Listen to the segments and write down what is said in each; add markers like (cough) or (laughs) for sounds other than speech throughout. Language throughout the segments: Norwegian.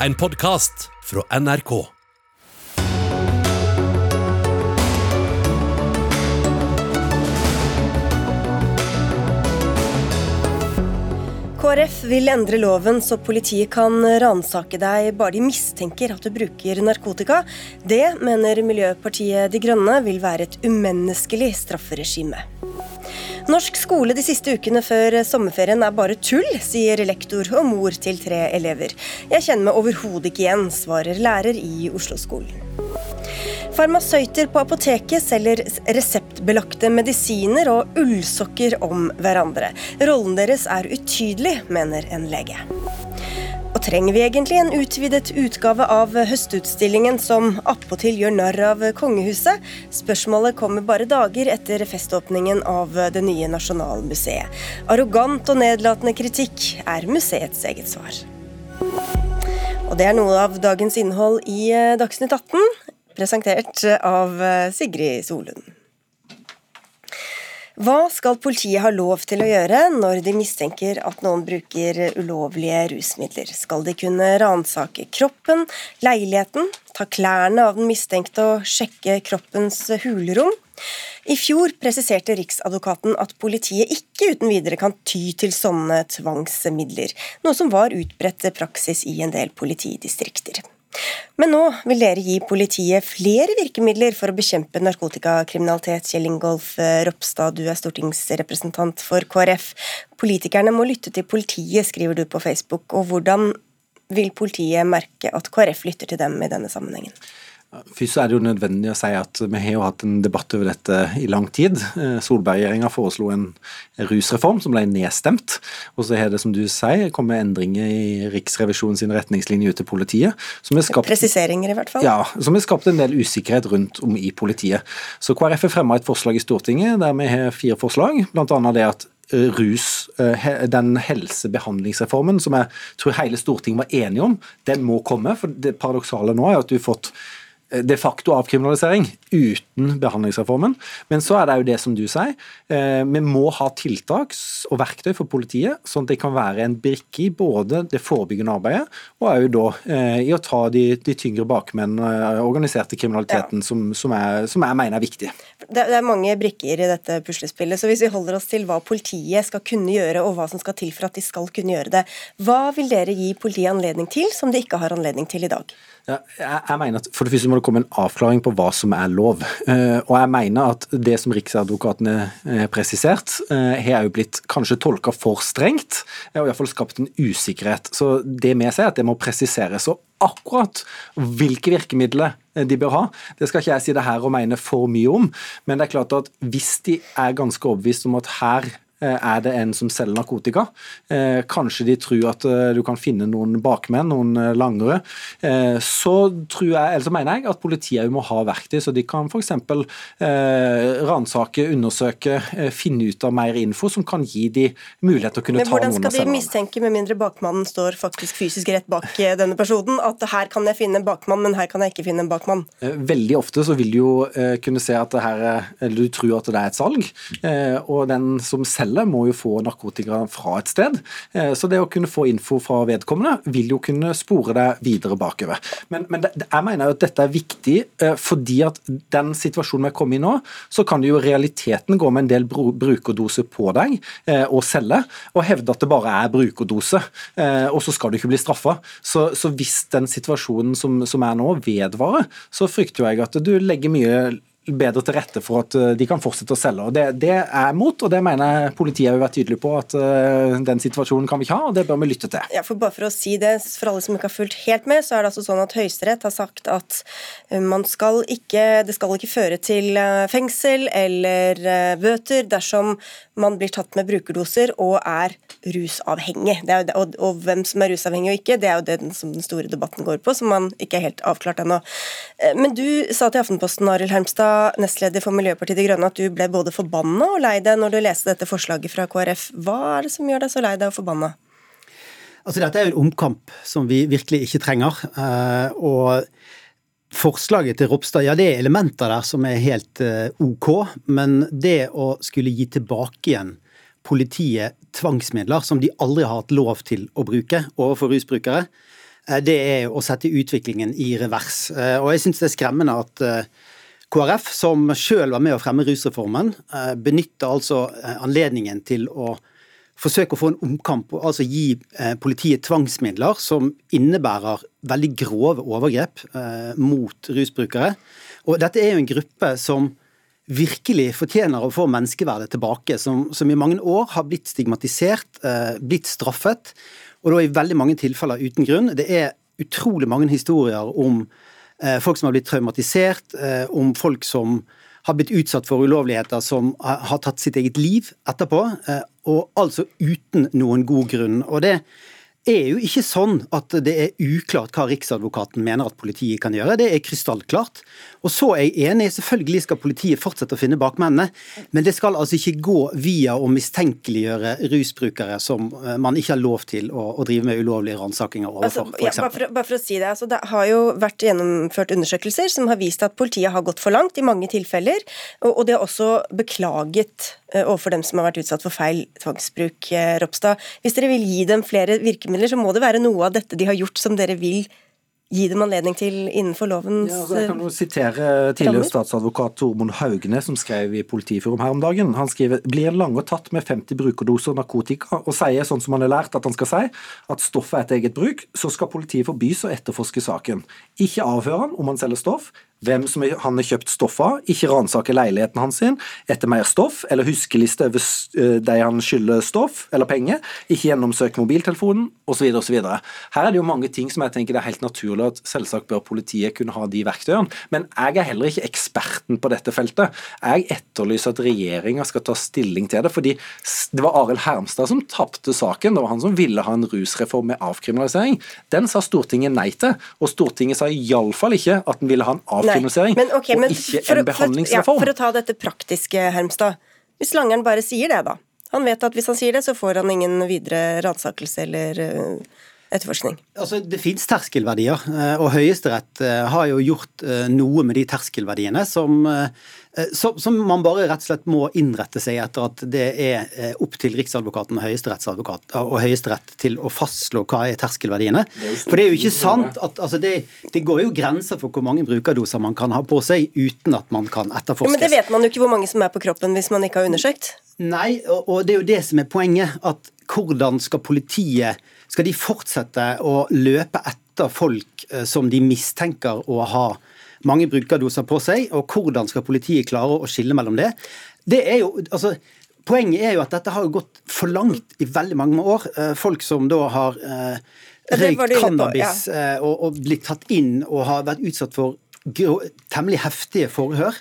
en podkast fra NRK. KrF vil endre loven så politiet kan ransake deg bare de mistenker at du bruker narkotika. Det mener Miljøpartiet De Grønne vil være et umenneskelig strafferegime. Norsk skole de siste ukene før sommerferien er bare tull, sier lektor og mor til tre elever. Jeg kjenner meg overhodet ikke igjen, svarer lærer i Oslo-skolen. Farmasøyter på apoteket selger reseptbelagte medisiner og ullsokker om hverandre. Rollen deres er utydelig, mener en lege. Og trenger vi egentlig en utvidet utgave av Høstutstillingen som appåtil gjør narr av kongehuset? Spørsmålet kommer bare dager etter feståpningen av det nye Nasjonalmuseet. Arrogant og nedlatende kritikk er museets eget svar. Og det er noe av dagens innhold i Dagsnytt 18 presentert av eh, Sigrid Solund. Hva skal politiet ha lov til å gjøre når de mistenker at noen bruker ulovlige rusmidler? Skal de kunne ransake kroppen, leiligheten, ta klærne av den mistenkte og sjekke kroppens hulrom? I fjor presiserte Riksadvokaten at politiet ikke uten videre kan ty til sånne tvangsmidler, noe som var utbredt praksis i en del politidistrikter. Men nå vil dere gi politiet flere virkemidler for å bekjempe narkotikakriminalitet. Kjell Ingolf eh, Ropstad, du er stortingsrepresentant for KrF. Politikerne må lytte til politiet, skriver du på Facebook. Og hvordan vil politiet merke at KrF lytter til dem i denne sammenhengen? Først er det jo nødvendig å si at Vi har jo hatt en debatt over dette i lang tid. Eh, Solberg-regjeringa foreslo en rusreform som ble nedstemt. Og så har det, som du sier, kommet endringer i Riksrevisjonens retningslinjer ut til politiet. Som skapt, Presiseringer, i hvert fall. Ja, som har skapt en del usikkerhet rundt om i politiet. Så KrF har fremma et forslag i Stortinget der vi har fire forslag. Blant annet det at eh, rus, eh, den helsebehandlingsreformen som jeg tror hele Stortinget var enige om, den må komme. For det paradoksale nå er at du har fått de facto avkriminalisering uten behandlingsreformen. Men så er det jo det som du sier, eh, vi må ha tiltak og verktøy for politiet, sånn at det kan være en brikke i både det forebyggende arbeidet og òg da eh, i å ta de, de tyngre bakmenn, organiserte kriminaliteten, ja. som, som, er, som, jeg mener er viktig. Det, det er mange brikker i dette puslespillet, så hvis vi holder oss til hva politiet skal kunne gjøre, og hva som skal til for at de skal kunne gjøre det, hva vil dere gi politiet anledning til som de ikke har anledning til i dag? Ja, jeg, mener at For det første må det komme en avklaring på hva som er lov. Uh, og jeg mener at det som Riksadvokaten har presisert, uh, har jo blitt kanskje tolka for strengt, og iallfall skapt en usikkerhet. Så det vi sier, er at det må presiseres. Og akkurat hvilke virkemidler de bør ha. Det skal ikke jeg si det her og mene for mye om, men det er klart at hvis de er ganske overbevist om at her Eh, er det en som selger narkotika? Eh, kanskje de tror at eh, du kan finne noen bakmenn, noen langere. Så tror jeg, eller så mener jeg at politiet må ha verktøy, så de kan f.eks. ransake, undersøke, finne ut av mer info som kan gi de mulighet til å kunne ta noen av selgerne. Hvordan skal de mistenke, med mindre bakmannen står faktisk fysisk rett bak denne personen, at her kan jeg finne en bakmann, men her kan jeg ikke finne en bakmann? Veldig ofte så vil du jo kunne se at det her, eller du tror at det er et salg, og den som selger kriminelle må jo få narkotika fra et sted. Eh, så det å kunne få info fra vedkommende vil jo kunne spore deg videre bakover. Men, men det, jeg mener jo at dette er viktig eh, fordi at den situasjonen vi er kommet i nå, så kan det jo realiteten gå med en del brukerdose på deg eh, og selge, og hevde at det bare er brukerdose, og så skal du ikke bli straffa. Så, så, hvis den situasjonen som, som er nå vedvarer, så frykter jeg at du legger mye bedre til rette for at eh, de kan fortsette å selge. Og Det, det er mot, og det mener jeg politiet har vært tydelig på at uh, den situasjonen kan vi ikke ha, og det bør vi lytte til. Ja, for bare for å si det, for alle som ikke har fulgt helt med, så er det altså sånn at Høyesterett har sagt at eh, man skal ikke, det skal ikke føre til fengsel eller bøter dersom man blir tatt med brukerdoser og er rusavhengig. Det er, og, og, hvem som er rusavhengig og ikke, det er jo det som den store debatten går på, som man ikke er helt avklart ennå. Men du sa til Aftenposten, Arild Hermstad, nestleder for Miljøpartiet De Grønne, at du ble både forbanna og lei deg når du leste dette forslaget fra KrF. Hva er det som gjør deg så lei deg og forbanna? Altså, dette er jo en omkamp som vi virkelig ikke trenger. Eh, og forslaget til Ropstad, ja det er elementer der som er helt eh, ok, men det å skulle gi tilbake igjen politiet tvangsmidler som de aldri har hatt lov til å bruke overfor rusbrukere, det er å sette utviklingen i revers. Og jeg syns det er skremmende at KrF, som sjøl var med å fremme rusreformen, benytter altså anledningen til å forsøke å få en omkamp altså gi politiet tvangsmidler som innebærer veldig grove overgrep mot rusbrukere. Og dette er jo en gruppe som virkelig fortjener å få menneskeverdet tilbake, som, som i mange år har blitt stigmatisert, eh, blitt straffet, og da i veldig mange tilfeller uten grunn. Det er utrolig mange historier om eh, folk som har blitt traumatisert, eh, om folk som har blitt utsatt for ulovligheter som har tatt sitt eget liv etterpå, eh, og altså uten noen god grunn. Og det er jo ikke sånn at det er uklart hva Riksadvokaten mener at politiet kan gjøre. Det er krystallklart. Og så er jeg enig, selvfølgelig skal politiet fortsette å finne bakmennene, men det skal altså ikke gå via å mistenkeliggjøre rusbrukere som eh, man ikke har lov til å, å drive med ulovlige ransakinger overfor, altså, ja, bare, bare, for, å si det, altså, det har jo vært gjennomført undersøkelser som har vist at politiet har gått for langt i mange tilfeller, og, og de har også beklaget overfor dem som har vært utsatt for feil tvangsbruk. Eh, Ropstad. Hvis dere vil gi dem flere virkemidler, så må det være noe av dette de har gjort som dere vil gi dem anledning til innenfor lovens ja, altså Jeg kan jo sitere tidligere statsadvokat Tormod Haugne, som skrev i Politiforum her om dagen. Han skriver blir Lange tatt med 50 brukerdoser narkotika og sier sånn som han har lært at han skal si, at stoffet er et eget bruk, så skal politiet forbys å etterforske saken. Ikke avhøre han om han selger stoff, hvem som han har kjøpt stoff av, ikke ransake leiligheten hans sin etter mer stoff, eller huskeliste over eh, de han skylder stoff eller penger, ikke gjennomsøke mobiltelefonen osv. osv. Her er det jo mange ting som jeg tenker det er helt naturlig at selvsagt bør politiet kunne ha de verktøyene, men jeg er heller ikke eksperten på dette feltet. Jeg etterlyser at regjeringa skal ta stilling til det, fordi det var Arild Hermstad som tapte saken. Det var han som ville ha en rusreform med avkriminalisering. Den sa Stortinget nei til, og Stortinget sa iallfall ikke at den ville ha en avkriminalisering avkriminalisering, men, okay, og ikke for, en behandlingsreform. For, ja, for å ta dette praktiske, Hermstad. Hvis Langeren bare sier det, da. Han vet at hvis han sier det, så får han ingen videre ransakelse eller uh, etterforskning. Altså, Det fins terskelverdier, eh, og Høyesterett eh, har jo gjort noe med de terskelverdiene som som, som, man bare rett og slett må innrette seg etter at det er opp til Riksadvokaten og Høyesterettsadvokat og Høyesterett til å fastslå hva er terskelverdiene. For det er jo ikke sant at altså det, det, går jo grenser for hvor mange brukerdoser man kan ha på seg uten at man kan etterforskes. men det vet man jo ikke hvor mange som er på kroppen hvis man ikke har undersøkt. Nei, og, og det er jo det som er poenget. at hvordan skal politiet Skal de fortsette å løpe etter folk eh, som de mistenker å ha mange brukerdoser på seg, og hvordan skal politiet klare å skille mellom det? Det er jo, altså, Poenget er jo at dette har gått for langt i veldig mange år. Eh, folk som da har eh, røykt cannabis ja. eh, og, og, blitt tatt inn og har vært utsatt for temmelig heftige forhør.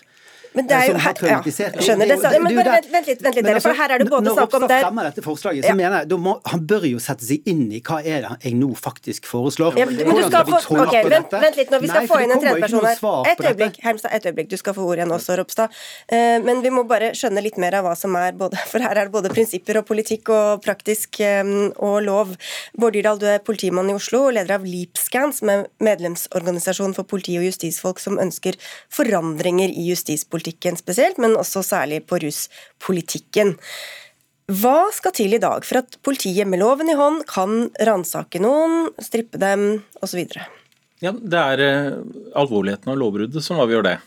Men det er jo her, ja, skjønner det, det, men bare vent, vent litt, vent litt dere, for altså, her er det både snakk om det Når fremmer dette forslaget, så ja. mener jeg må, han bør jo sette seg inn i hva er det jeg nå faktisk foreslår. Ja, men, men du skal få, ok, vent, vent, litt, når vi skal Nei, få inn en tredjeperson her. Et øyeblikk, Hermstad, et øyeblikk, du skal få ordet igjen også, Ropstad. Uh, men vi må bare skjønne litt mer av hva som er både (laughs) For her er det både prinsipper og politikk og praktisk um, og lov. Bård Dyrdal, du er politimann i Oslo og leder av Leapscan, som er medlemsorganisasjon for politi- og justisfolk som ønsker forandringer i justispolitikken spesielt, men også særlig på ruspolitikken. Hva skal til i dag for at politiet med loven i hånd kan ransake noen, strippe dem osv.? Ja, det er uh, alvorligheten av lovbruddet som avgjør det.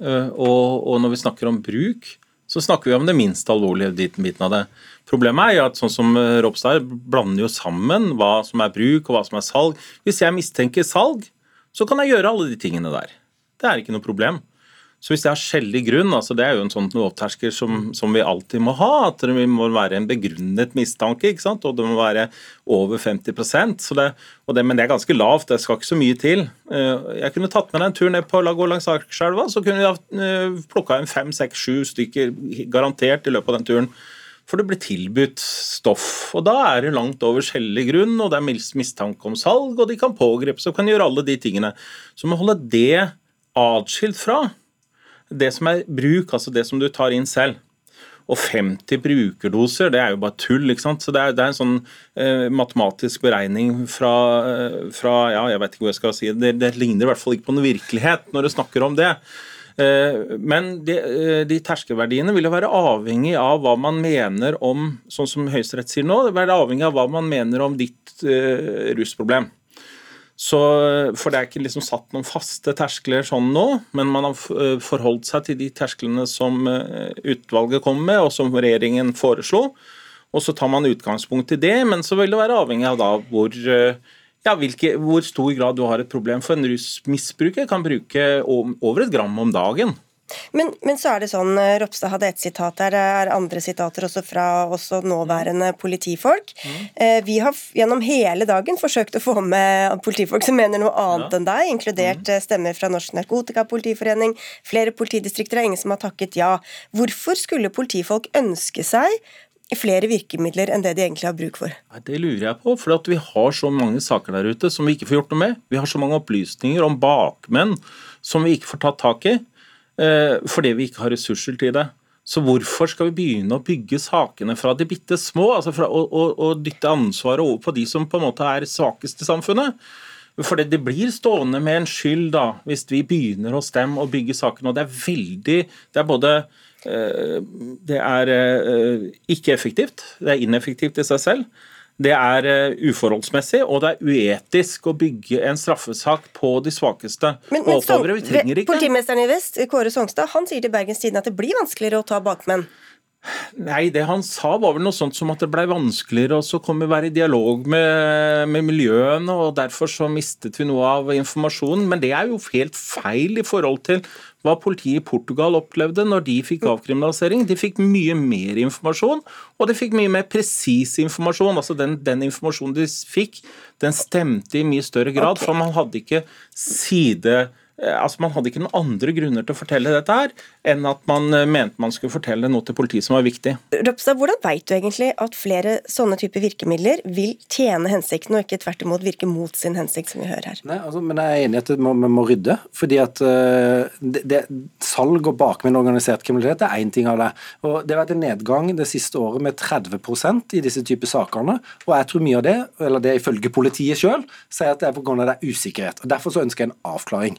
Uh, og, og, når vi snakker om bruk, så snakker vi om det minst alvorlige biten av det. Problemet er jo at sånn som eh, Ropstad blander jo sammen hva som er bruk og hva som er salg. Hvis jeg mistenker salg, så kan jeg gjøre alle de tingene der. Det er ikke noe problem. Så hvis det er skjellig grunn, altså det er jo en sånn lovtersker som, som, vi alltid må ha, at det må være en begrunnet mistanke, ikke sant? og det må være over 50% så det, det, Men det er ganske lavt, det skal ikke så mye til. Eh, jeg kunne tatt med deg en tur ned på Lago langs Akerselva, så kunne vi eh, plukka inn fem, seks, sju stykker garantert i løpet av den turen. For det blir tilbudt stoff. Og da er det langt over skjellig grunn, og det er mistanke om salg, og de kan pågripes og kan gjøre alle de tingene. Så må holde det atskilt fra det som er bruk, altså det som du tar inn selv. Og 50 brukerdoser, det er jo bare tull. ikke sant? Så Det er, det er en sånn eh, matematisk beregning fra, eh, fra, Ja, jeg vet ikke hva jeg skal si. Det, det, ligner i hvert fall ikke på noen virkelighet når du snakker om det. Eh, men de, eh, de terskelverdiene vil jo være avhengig av hva man mener om Sånn som Høyesterett sier nå, det vil være avhengig av hva man mener om ditt eh, rusproblem. Så, for det er ikke liksom satt noen faste terskler sånn nå, men man har eh, forholdt seg til de tersklene som eh, utvalget kom med, og som regjeringen foreslo. Og så tar man utgangspunkt i det, men så vil det være avhengig av da hvor eh, ja, hvilke, hvor stor grad du har et problem. For en rusmisbruker kan bruke over et gram om dagen. Men, men, så er det sånn, eh, Ropstad hadde et sitat der, det er andre sitater også fra også nåværende politifolk. Mm. Vi har gjennom hele dagen forsøkt å få med politifolk som mener noe annet ja. enn deg, inkludert mm. stemmer fra Norsk Narkotikapolitiforening, flere politidistrikter, er ingen som har takket ja. Hvorfor skulle politifolk ønske seg flere virkemidler enn det de egentlig har bruk for? Det lurer jeg på, for vi har så mange saker der ute som vi ikke får gjort noe med. Vi har så mange opplysninger om bakmenn som vi ikke får tatt tak i, eh, fordi vi ikke har ressurser til det. Så hvorfor skal vi begynne å bygge sakene fra de bitte små, altså fra å, å, å, dytte ansvaret over på de som på en måte er svakest i samfunnet? For det, blir stående med en skyld da, hvis vi begynner hos dem å bygge sakene. Og det er veldig Det er både Eh, det er eh, ikke effektivt. Det er ineffektivt i seg selv. Det er eh, uforholdsmessig, og det er uetisk å bygge en straffesak på de svakeste. Men, men så, Politimesteren i Vest, Kåre Songstad, han sier til Bergens Tidende at det blir vanskeligere å ta bakmenn. Nei, det han sa var vel noe sånt som at det blei vanskeligere å komme være i dialog med, med, miljøene, og derfor så mistet vi noe av informasjonen. Men det er jo helt feil i forhold til hva politiet i Portugal opplevde når de fikk avkriminalisering. De fikk mye mer informasjon, og de fikk mye mer presis informasjon. Altså den, den, informasjonen de fikk, den stemte i mye større grad, okay. for man hadde ikke side altså Man hadde ikke noen andre grunner til å fortelle dette her, enn at man eh, mente man skulle fortelle noe til politiet som var viktig. Ropstad, Hvordan vet du egentlig at flere sånne typer virkemidler vil tjene hensikten, og ikke tvert imot virke mot sin hensikt, som vi hører her? Nei, altså, men Jeg er enig i at vi må, må, rydde. fordi at uh, det, det, Salg og bakmenn organisert kriminalitet er én ting av det. Og Det har vært en nedgang det siste året med 30% i disse typer sakene. og jeg tror mye av det, eller det ifølge politiet sjøl, sier at det er pga. usikkerhet. og Derfor så ønsker jeg en avklaring.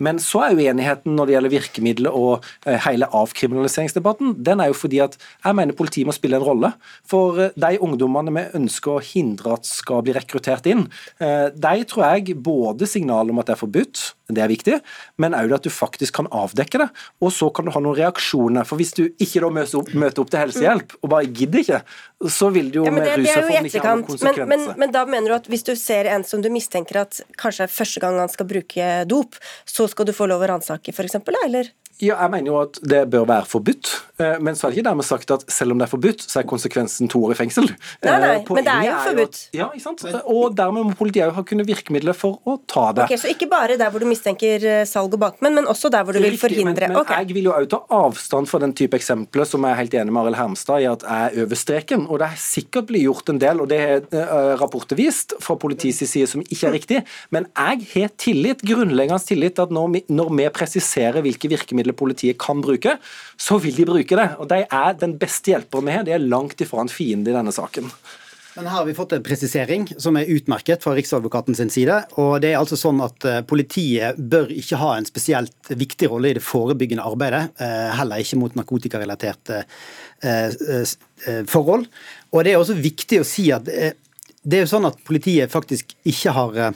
Men så er uenigheten når det gjelder virkemidler og eh, hele avkriminaliseringsdebatten, den er jo fordi at jeg mener politiet må spille en rolle. For eh, de ungdommene vi ønsker å hindre at skal bli rekruttert inn, eh, de tror jeg både signalet om at det er forbudt, det er viktig, men òg at du faktisk kan avdekke det. Og så kan du ha noen reaksjoner. For hvis du ikke da møter opp, møter opp til helsehjelp og bare gidder ikke, så vil det jo ja, med rusreformen ikke ha noen konsekvenser. Men, men, men, da mener du at hvis du ser en som du mistenker at kanskje er første gang han skal bruke dop, så skal du få lov å ransake, f.eks., eller? Ja, jeg mener jo at det bør være forbudt. Eh, men så er det ikke dermed sagt at selv om det er forbudt, så er konsekvensen to år i fengsel. Nei, nei, Poenget men det er jo forbudt. ja, ikke sant? Og dermed må politiet ha kunnet virkemidler for å ta det. Ok, Så ikke bare der hvor du mistenker eh, salg og bakmenn, men også der hvor du vil forhindre Men, men okay. jeg vil jo òg ta avstand fra den type eksempler som jeg er helt enig med Arild Hermstad i at er over streken. Og det er sikkert blitt gjort en del, og det er rapporter vist fra politiets side som ikke er riktig. Men jeg har tillit, grunnleggende tillit at når vi, når vi presiserer hvilke virkemidler virkemidler politiet kan bruke, så vil de bruke det. Og de er den beste hjelperen vi har. De er langt ifra en fiende i denne saken. Men her har vi fått en presisering som er utmerket fra Riksadvokaten sin side. og det er altså sånn at eh, Politiet bør ikke ha en spesielt viktig rolle i det forebyggende arbeidet. Eh, heller ikke mot narkotikarelaterte eh, forhold. Og Det er også viktig å si at det er jo sånn at politiet faktisk ikke har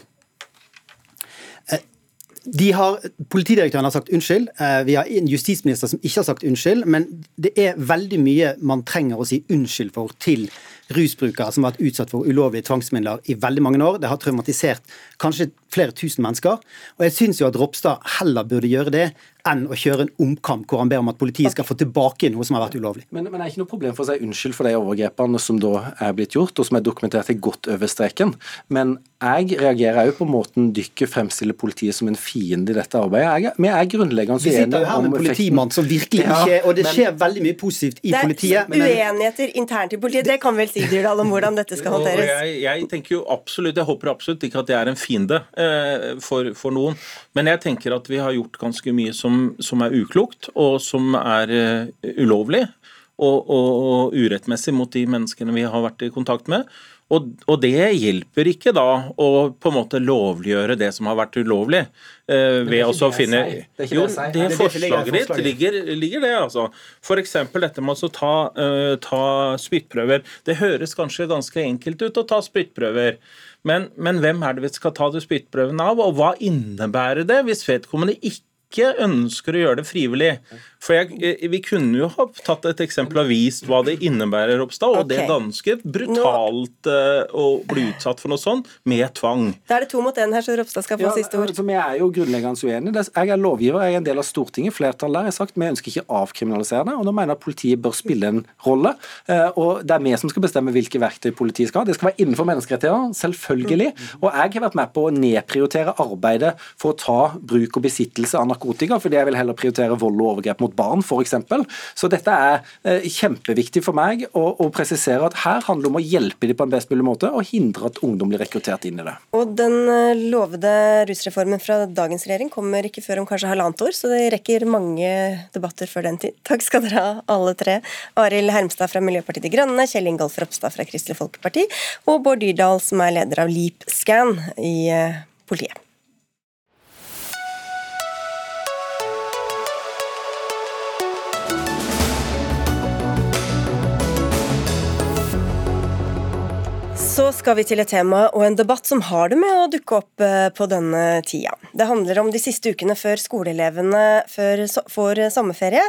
har, politidirektøren har sagt unnskyld. Eh, vi har en justisminister som ikke har sagt unnskyld. Men det er veldig mye man trenger å si unnskyld for til rusbrukere som har vært utsatt for ulovlige tvangsmidler i veldig mange år. Det har traumatisert kanskje flere tusen mennesker. Og jeg syns jo at Ropstad heller burde gjøre det enn å kjøre en omkamp hvor han ber om at politiet skal få tilbake noe som har vært ulovlig. Men, men det er ikke noe problem for å si unnskyld for de overgrepene som da er blitt gjort, og som er dokumentert til godt over streken. Men jeg reagerer òg på måten dere fremstiller politiet som en fiende i dette arbeidet. Jeg, vi er grunnleggende uenige om Vi sitter her med en politimann som virkelig ikke Og det skjer veldig mye positivt i politiet. Det er uenigheter internt i politiet, det kan vel si Dyrdal om hvordan dette skal håndteres? Jeg, jeg, tenker jo absolutt, jeg håper absolutt ikke at det er en fiende eh, for, for, noen. Men jeg tenker at vi har gjort ganske mye som, som er uklokt, og som er uh, ulovlig. Og, og, og, urettmessig mot de menneskene vi har vært i kontakt med. Og, og, det hjelper ikke da å på en måte lovliggjøre det som har vært ulovlig. Eh, ved å finne Det er ikke jo, det, det, det forslaget ditt ligger, ligger, det, altså. F.eks. dette med å ta, uh, ta spyttprøver. Det høres kanskje ganske enkelt ut å ta spyttprøver. Men, men hvem er det vi skal ta det spyttprøven av, og hva innebærer det hvis vedkommende ikke ønsker å gjøre det frivillig. For jeg, eh, Vi kunne jo ha tatt et eksempel og vist hva det innebærer, Ropstad. Og okay. det danske brutalt uh, å bli utsatt for noe sånt med tvang. Da er det to mot én her, så Ropstad skal få ja, siste ord. Som jeg er jo grunnleggende uenig. Jeg er lovgiver, jeg er en del av Stortinget. Flertallet der Jeg har sagt vi ønsker ikke å avkriminalisere det. Og nå mener jeg at politiet bør spille en rolle. Uh, og det er vi som skal bestemme hvilke verktøy politiet skal ha. Det skal være innenfor menneskerettighetene, selvfølgelig. Og jeg har vært med på å nedprioritere arbeidet for å ta bruk og besittelse av narkotika narkotika, fordi jeg vil heller prioritere vold og overgrep mot barn, f.eks. Så dette er eh, kjempeviktig for meg å, å, presisere at her handler det om å hjelpe dem på en best mulig måte, og hindre at ungdom blir rekruttert inn i det. Og Den eh, lovede rusreformen fra dagens regjering kommer ikke før om kanskje halvannet år, så det rekker mange debatter før den tid. Takk skal dere ha, alle tre. Arild Hermstad fra Miljøpartiet De Grønne, Kjell Ingolf Ropstad fra Kristelig Folkeparti, og Bård Dyrdal, som er leder av LeapScan i eh, politiet. Så skal vi til et tema og en debatt som har det med å dukke opp eh, på denne tida. Det handler om de siste ukene før skoleelevene får sommerferie.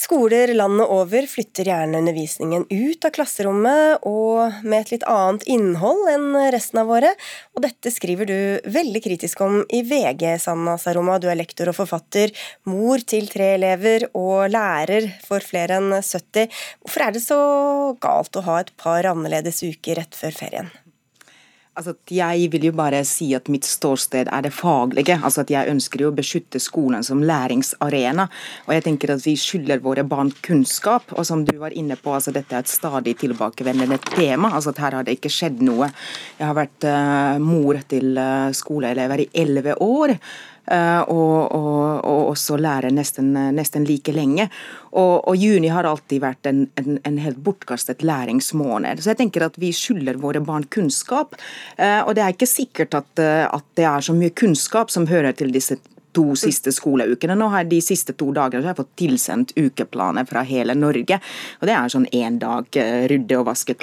Skoler landet over flytter gjerne undervisningen ut av klasserommet og med et litt annet innhold enn resten av året, og dette skriver du veldig kritisk om i VG, Sanna Saroma. Du er lektor og forfatter, mor til tre elever og lærer for flere enn 70. Hvorfor er det så galt å ha et par annerledes uker rett før ferien? Altså, jeg vil jo bare si at mitt ståsted er det faglige. altså at Jeg ønsker jo å beskytte skolen som læringsarena. og jeg tenker at Vi skylder våre barn kunnskap. og som du var inne på, altså Dette er et stadig tilbakevendende tema. altså at Her har det ikke skjedd noe. Jeg har vært uh, mor til uh, skoleelever i elleve år. Eh, og, og, og, også lære nesten, nesten like lenge. Og, og, juni har alltid vært en, en, en, helt bortkastet læringsmåned. Så jeg tenker at vi skylder våre barn kunnskap. Eh, og det er ikke sikkert at, eh, at det er så mye kunnskap som hører til disse to siste skoleukene. Nå har De siste to dagene har jeg fått tilsendt ukeplaner fra hele Norge. og Det er sånn én dag eh, rydde og vaske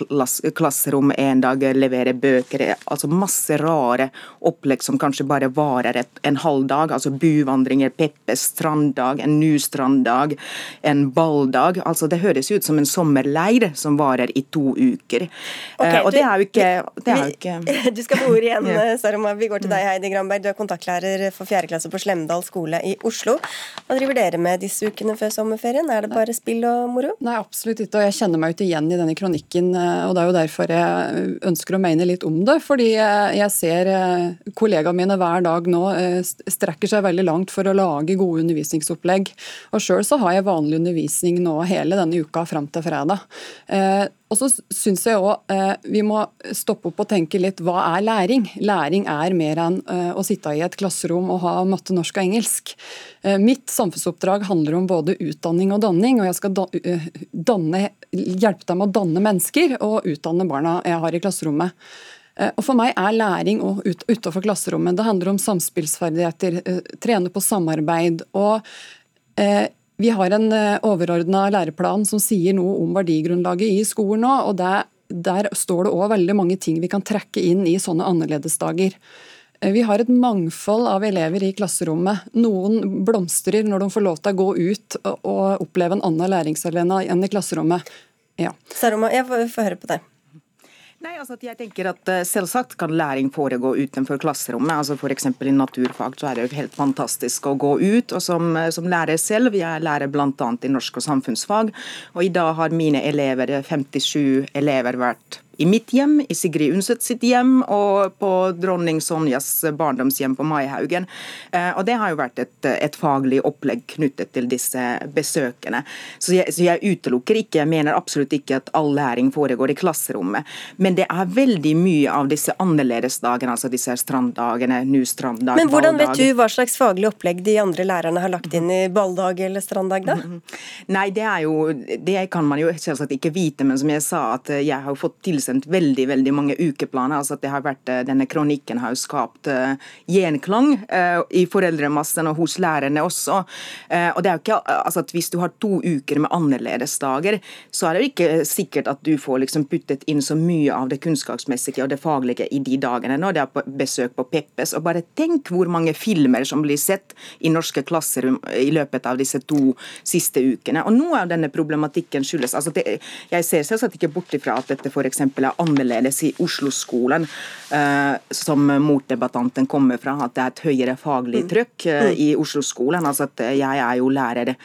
klasserom, én dag levere bøker. altså Masse rare opplegg som kanskje bare varer et, en halv dag. altså Buvandringer, Peppes stranddag, en ny stranddag, en balldag. altså Det høres ut som en sommerleir som varer i to uker. Okay, og og det er jo ikke, det er jo ikke (laughs) Du skal få ordet igjen, Saroma. Vi går til deg, Heidi Granberg. Du er kontaktlærer for fjerde klasse på Slemme Hemdal skole i Oslo. Hva driver dere med disse ukene før sommerferien? Er det bare spill og moro? Nei, absolutt ikke. Og jeg kjenner meg ikke igjen i denne kronikken. Eh, og det er jo derfor jeg ønsker å mene litt om det. Fordi jeg ser eh, kollegaene mine hver dag nå eh, strekker seg veldig langt for å lage gode undervisningsopplegg. Og sjøl så har jeg vanlig undervisning nå hele denne uka fram til fredag. Og så syns jeg òg eh, vi må stoppe opp og tenke litt hva er læring? Læring er mer enn eh, å sitte i et klasserom og ha matte, norsk og engelsk. Eh, mitt samfunnsoppdrag handler om både utdanning og danning, og jeg skal danne, hjelpe dem å danne mennesker og utdanne barna jeg har i klasserommet. Og For meg er læring ut, utenfor klasserommet. Det handler om samspillsferdigheter, trene på samarbeid. og vi har en eh, overordna læreplan som sier noe om verdigrunnlaget i skolen nå. og der, der står det òg veldig mange ting vi kan trekke inn i sånne annerledesdager. Eh, vi har et mangfold av elever i klasserommet. Noen blomstrer når de får lov til å gå ut og oppleve en annen læringsarena enn i klasserommet. Ja. Saroma, jeg får høre på deg. Nei, altså jeg tenker at eh, Selvsagt kan læring foregå utenfor klasserommet. altså F.eks. i naturfag så er det jo helt fantastisk å gå ut. og Som, eh, som lærer selv, jeg lærer bl.a. i norsk og samfunnsfag, og i dag har mine elever, 57 elever, vært i mitt hjem, i Sigrid Undset sitt hjem og på dronning Sonjas barndomshjem på Maihaugen. Eh, og Det har jo vært et, et faglig opplegg knyttet til disse besøkene. Så jeg, så jeg, utelukker ikke, jeg mener absolutt ikke at all læring foregår i klasserommet. Men det er veldig mye av disse annerledesdagene, altså disse stranddagene, nu stranddag, Men hvordan vet du hva slags faglig opplegg de andre lærerne har lagt inn i balldag eller stranddag, da? Nei, det er jo Det kan man jo selvsagt ikke vite, men som jeg sa, at jeg har fått tilsendt tilsendt veldig veldig mange ukeplaner. altså at det har vært, eh, Denne kronikken har jo skapt uh, gjenklang uh, i foreldremassen og hos lærerne også. Og det er jo ikke, altså at Hvis du har to uker med annerledesdager, så er det jo ikke sikkert at du får liksom puttet inn så mye av det kunnskapsmessige og det faglige i de dagene når det er på besøk på Peppes. Og bare tenk hvor mange filmer som blir sett i norske klasserom i løpet av disse to siste ukene. Og Noe av denne problematikken skyldes altså det, Jeg ser selvsagt ikke bort ifra at dette f.eks. er annerledes i Oslo-skolen, eh, som motdebattanten kommer fra. At det er et høyere faglig trykk eh, i Oslo-skolen. altså at Jeg er jo lærer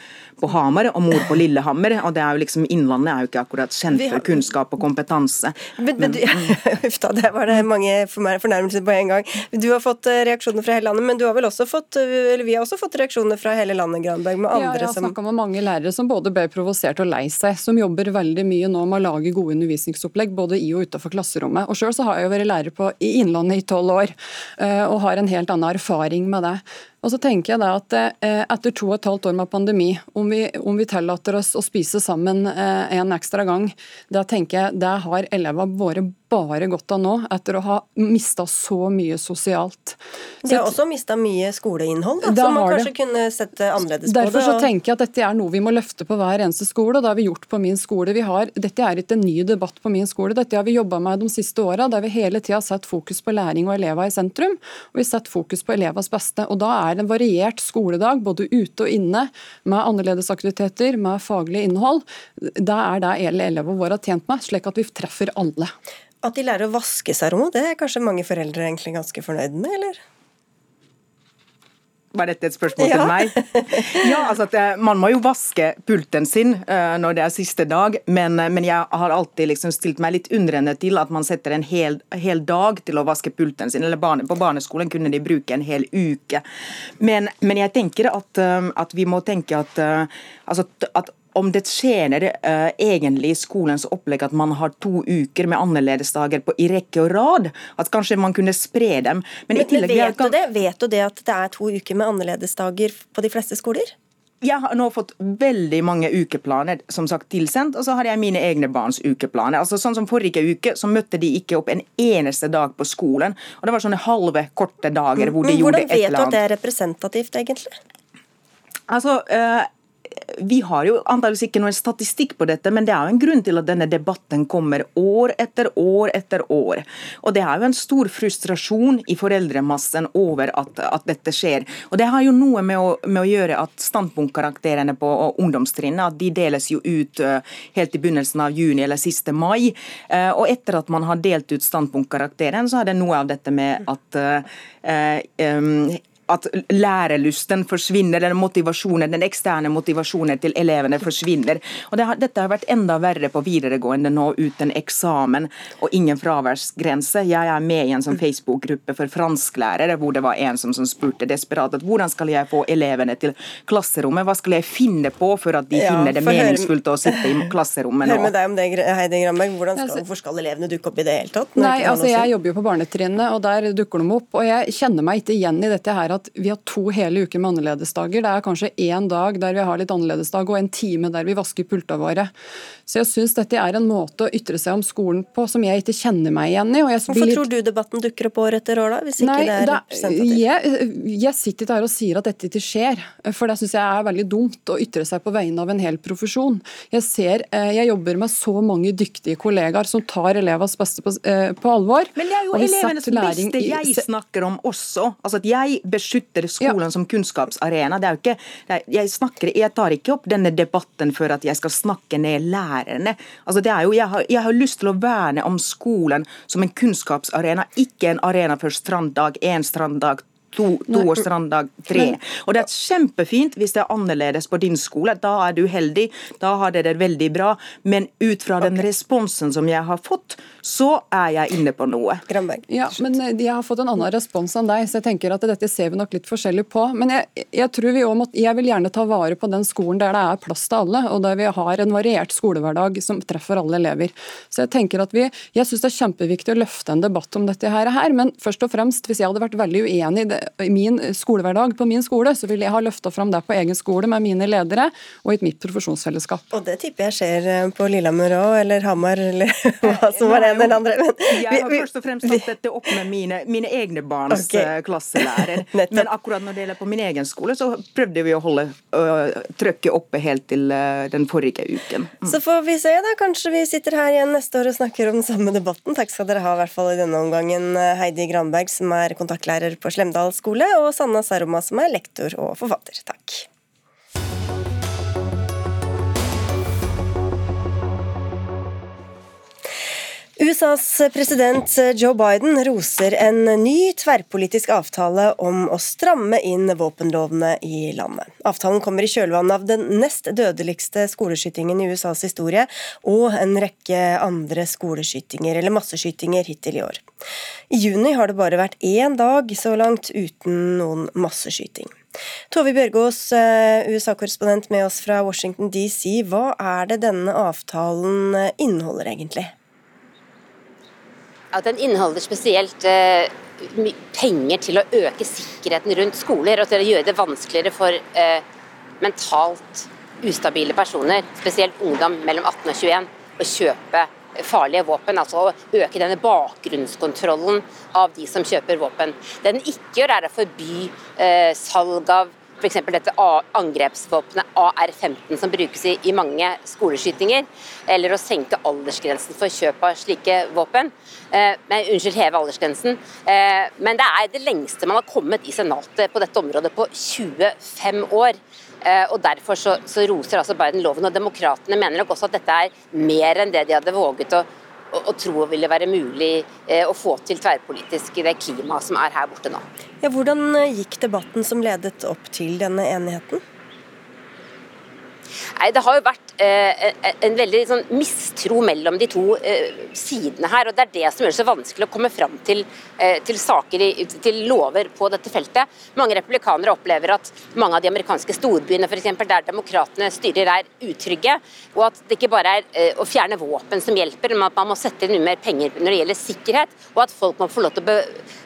på Hamar og mor på Lillehammer. og det er jo liksom Innlandet er jo ikke akkurat kjent for kunnskap og kompetanse. Men, men, (laughs) Uff da, det var det mange fornærmelser på en gang. Du har fått eh, reaksjoner fra hele landet, men du har vel også fått, eh, eller vi har også fått reaksjoner fra hele landet, Granberg, med andre ja, jeg har snakka med mange lærere som både ble provosert og lei seg, som jobber veldig mye nå med å lage gode undervisningsopplegg både i og utenfor klasserommet. Og Sjøl har jeg jo vært lærer på, i Innlandet i tolv år, eh, og har en helt annen erfaring med det. Og så tenker jeg da at eh, Etter to og et halvt år med pandemi, om vi, om vi tillater oss å spise sammen eh, en ekstra gang, da tenker jeg det har elevene våre bare godt av nå, etter å ha mista så mye sosialt. Så de har også mista mye skoleinnhold, da, som man kanskje det. kunne sett annerledes på. Derfor så tenker jeg at dette er noe vi må løfte på hver eneste skole, og det har vi gjort på min skole. Har, dette er ikke en ny debatt på min skole, dette har vi jobba med de siste åra, der vi hele tida har sett fokus på læring og elever i sentrum, og vi har sett fokus på elevers beste. og da er det en variert skoledag, både ute og inne, med annerledesaktiviteter, med faglig innhold. Det er det elevene våre har tjent med, slik at vi treffer alle. At de lærer å vaske seg rom, det er kanskje mange foreldre egentlig ganske fornøyd med, eller? Var dette et spørsmål ja. til meg? (laughs) Ja, altså at eh, Man må jo vaske pulten sin uh, når det er siste dag, men, uh, men, jeg har alltid liksom stilt meg litt undrende til at man setter en hel, hel dag til å vaske pulten sin. eller barne, På barneskolen kunne de bruke en hel uke. Men, men jeg tenker at, uh, at, vi må tenke at, altså, at om det tjener uh, egentlig skolens opplegg at man har to uker med annerledesdager på, i rekke og rad. At kanskje man kunne spre dem. Men, men, tillegg, vet, kan... du det? vet du det at det er to uker med annerledesdager på de fleste skoler? Jeg har nå fått veldig mange ukeplaner som sagt tilsendt, og så har jeg mine egne barns ukeplaner. Altså sånn som Forrige uke så møtte de ikke opp en eneste dag på skolen. og Det var sånne halve, korte dager hvor de gjorde et eller annet. Men Hvordan vet du at det er representativt, egentlig? Altså, uh, vi har jo antakeligvis ikke noen statistikk på dette, men det er jo en grunn til at denne debatten kommer år etter år etter år. Og det er jo en stor frustrasjon i foreldremassen over at, at dette skjer. Og det har jo noe med å, med å gjøre at standpunktkarakterene på ungdomstrinnet at de deles jo ut uh, helt i begynnelsen av juni eller siste mai. Uh, og etter at man har delt ut standpunktkarakteren, så er det noe av dette med at uh, um, at lærelysten forsvinner, eller motivasjonen, den eksterne motivasjonen til elevene forsvinner. Og det har, Dette har vært enda verre på videregående nå uten eksamen og ingen fraværsgrense. Jeg er med i en sånn Facebook-gruppe for fransklærere hvor det var en som, som spurte desperat at hvordan skal jeg få elevene til klasserommet, hva skal jeg finne på for at de ja, finner det meningsfullt å sitte i klasserommet nå? Hør med deg om det, Heidi Gramberg. Hvordan skal, hvorfor skal elevene dukke opp i det hele tatt? Nei, altså Jeg jobber jo på barnetrinnet, og der dukker de opp. Og jeg kjenner meg ikke igjen i dette her at vi har to hele uker med annerledesdager. Det er kanskje én dag der vi har litt annerledesdag, og en time der vi vasker pulta våre. Så jeg syns dette er en måte å ytre seg om skolen på som jeg ikke kjenner meg igjen i. Hvorfor litt... tror du debatten dukker opp år etter år, da? Hvis ikke Nei, det er representativt? Jeg, jeg, sitter ikke her og sier at dette ikke skjer, for det syns jeg er veldig dumt å ytre seg på vegne av en hel profesjon. Jeg ser, eh, jeg jobber med så mange dyktige kollegaer som tar elevers beste på, eh, på alvor. Men det er jo elevenes beste jeg snakker om også. Altså at jeg beskytter skolen ja. som kunnskapsarena. Det er jo ikke, jeg, snakker, jeg tar ikke opp denne debatten for at jeg skal snakke ned lærerne. Altså det er jo, jeg har, jeg har lyst til å verne om skolen som en kunnskapsarena, ikke en arena for stranddag, én stranddag, to, to stranddag tre. Og det er kjempefint hvis det er annerledes på din skole. Da er du heldig, da har dere det veldig bra. Men ut fra den responsen som jeg har fått, så er jeg inne på noe. Granberg. Ja, men eh, jeg har fått en annen respons enn deg, så jeg tenker at dette ser vi nok litt forskjellig på. Men jeg, jeg tror vi må, jeg vil gjerne ta vare på den skolen der det er plass til alle, og der vi har en variert skolehverdag som treffer alle elever. Så Jeg tenker at vi, jeg syns det er kjempeviktig å løfte en debatt om dette her, men først og fremst, hvis jeg hadde vært veldig uenig i det, i min skolehverdag på min skole, så vil jeg ha løfta fram det på egen skole med mine ledere og i mitt profesjonsfellesskap. Og det tipper jeg skjer eh, på Lillehammer òg, eller Hamar, eller (laughs) hva som var det eller andre. Men, jeg har først og fremst tatt dette opp med mine, mine egne barns okay. klasselærer. (laughs) Men akkurat når det gjelder på min egen skole, så prøvde vi å holde uh, trøkket oppe helt til uh, den forrige uken. Mm. Så får vi se, da. Kanskje vi sitter her igjen neste år og snakker om den samme debatten. Takk skal dere ha, i hvert fall i denne omgangen, Heidi Granberg, som er kontaktlærer på Slemdal skole, og Sanna Saroma, som er lektor og forfatter. Takk. USAs president Joe Biden roser en ny tverrpolitisk avtale om å stramme inn våpenlovene i landet. Avtalen kommer i kjølvannet av den nest dødeligste skoleskytingen i USAs historie, og en rekke andre skoleskytinger eller masseskytinger hittil i år. I juni har det bare vært én dag så langt uten noen masseskyting. Tove Bjørgaas, eh, USA-korrespondent med oss fra Washington DC. Hva er det denne avtalen inneholder egentlig? At den inneholder spesielt eh, penger til å øke sikkerheten rundt skoler og til å gjøre det vanskeligere for eh, mentalt ustabile personer, spesielt ungdom mellom 18 og 21, å kjøpe farlige våpen. Altså å øke denne bakgrunnskontrollen av de som kjøper våpen. Det den ikke gjør, er å forby eh, salg av f.eks. dette angrepsvåpenet AR-15 som brukes i, i, mange skoleskytinger, eller å senke aldersgrensen for kjøp av slike våpen. Eh, men, unnskyld, heve aldersgrensen. Eh, men det er det lengste man har kommet i Senatet på dette området på 25 år. Eh, og Derfor så, så roser altså Biden loven. og Demokratene mener nok også at dette er mer enn det de hadde våget å og, og tro ville være mulig eh, å få til tverrpolitisk i det klimaet som er her borte nå. Ja, hvordan eh, gikk debatten som ledet opp til denne enigheten? Nei, Det har jo vært eh, en veldig sånn, mistro mellom de to eh, sidene her. og Det er det som gjør det så vanskelig å komme fram til, eh, til saker, til lover på dette feltet. Mange republikanere opplever at mange av de amerikanske storbyene for eksempel, der demokratene styrer, er utrygge. Og at det ikke bare er eh, å fjerne våpen som hjelper, men at man må sette inn mer penger når det gjelder sikkerhet. Og at folk må få lov til å be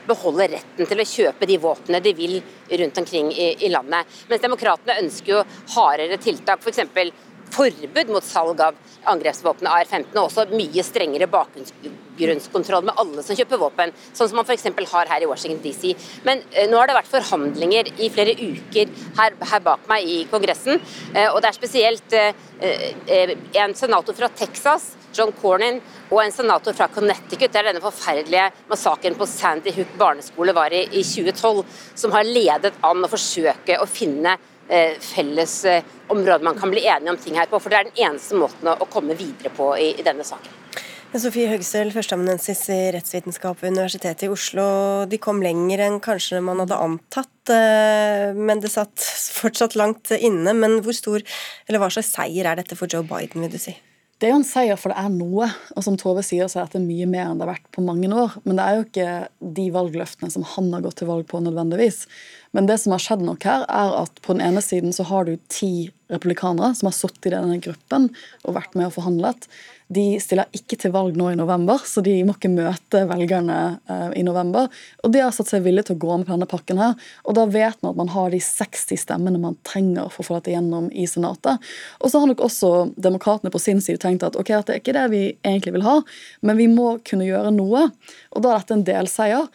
beholde retten til å kjøpe de våpnene de vil rundt omkring i, i landet. Mens demokratene ønsker jo hardere tiltak. For forbud mot salg av angrepsvåpenet AR-15, og også mye strengere bakgrunnskontroll med alle som kjøper våpen, sånn som man f.eks. har her i Washington DC. Men eh, nå har det vært forhandlinger i flere uker her, her bak meg i Kongressen, eh, og det er spesielt eh, en senator fra Texas John Cornyn og en senator fra Connecticut, der denne forferdelige massakren på Sandy Hook barneskole var i, i 2012, som har ledet an å forsøke å finne felles område man kan bli enige om ting her på. For det er den eneste måten å, komme videre på i, denne saken. Sofie Høgstøl, førsteamanuensis i rettsvitenskap ved Universitetet i Oslo. De kom lenger enn kanskje man hadde antatt, eh, men det satt fortsatt langt inne. Men hvor stor, eller hva slags seier er dette for Joe Biden, vil du si? Det er jo en seier, for det er noe. Og som Tove sier, så er dette mye mer enn det har vært på mange år. Men det er jo ikke de valgløftene som han har gått til valg på, nødvendigvis. Men det som har skjedd nok her, er at på den ene siden så har du ti republikanere som har sittet i denne gruppen og vært med og forhandlet. De stiller ikke til valg nå i november, så de må ikke møte velgerne uh, i november. Og de har satt seg villige til å gå med på denne pakken her. Og da vet man at man har de 60 stemmene man trenger for å få dette gjennom i Senatet. Og så har nok også demokratene på sin side tenkt at ok, det er ikke det vi egentlig vil ha, men vi må kunne gjøre noe. Og da er dette en delseier.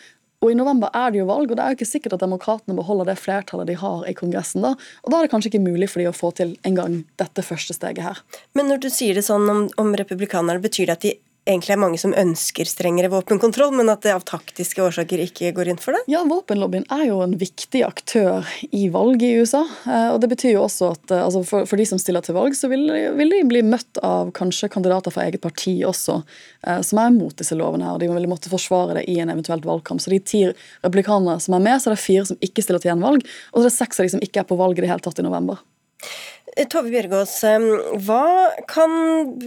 Og I november er det jo valg, og det er jo ikke sikkert at demokratene beholder det flertallet de har i Kongressen. da, og Da er det kanskje ikke mulig for de å få til engang dette første steget her. Men når du sier det sånn om, om republikanerne, betyr det at de egentlig er mange som ønsker strengere våpenkontroll, men at det av taktiske årsaker ikke går inn for det? Ja, våpenlobbyen er jo en viktig aktør i valg i USA. Eh, og Det betyr jo også at eh, altså for, for, de som stiller til valg, så vil, vil, de bli møtt av kanskje kandidater fra eget parti også, eh, som er mot disse lovene. her, og De vil måtte forsvare det i en eventuelt valgkamp. Så de ti republikanere som er med, så er det fire som ikke stiller til gjenvalg, og så er det seks av de som ikke er på valg i det hele tatt i november. Tove Bjørgaas, hva kan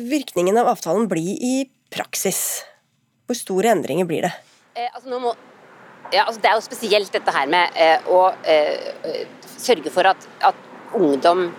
virkningen av avtalen bli i praksis? Hvor store endringer blir det? Eh, altså må, ja, altså det er jo spesielt dette her med eh, å eh, sørge for at, at, ungdom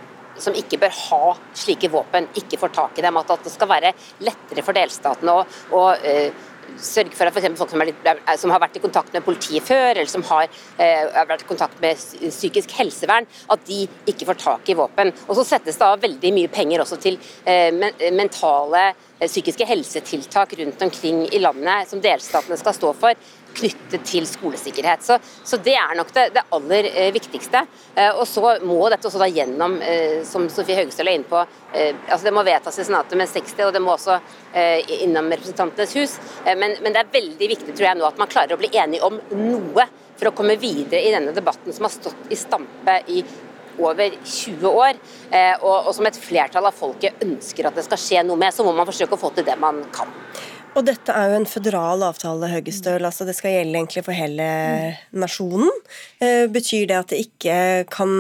som ikke bør ha slike våpen, ikke får tak i dem. At, at det skal være lettere for delstatene å, å eh, sørge for at for folk som, litt, som, har vært i kontakt med politiet før, eller som har, eh, vært i kontakt med psykisk helsevern, at de ikke får tak i våpen. Og så settes det av veldig mye penger også til eh, mentale eh, psykiske helsetiltak rundt omkring i landet som delstatene skal stå for knyttet til skolesikkerhet. Så, så det er nok det, det aller eh, viktigste. Eh, og så må dette også da gjennom, eh, som Sofie Høgestøl er inne på, altså det må vedtas i Senatet med 60, og det må også innom Representantenes hus. Men, men, det er veldig viktig tror jeg nå at man klarer å bli enige om noe for å komme videre i denne debatten som har stått i stampe i over 20 år, og, og som et flertall av folket ønsker at det skal skje noe med, så må man forsøke å få til det man kan. Og dette er jo en føderal avtale, Høgestøl. altså Det skal gjelde egentlig for hele nasjonen. Eh, betyr det at det ikke kan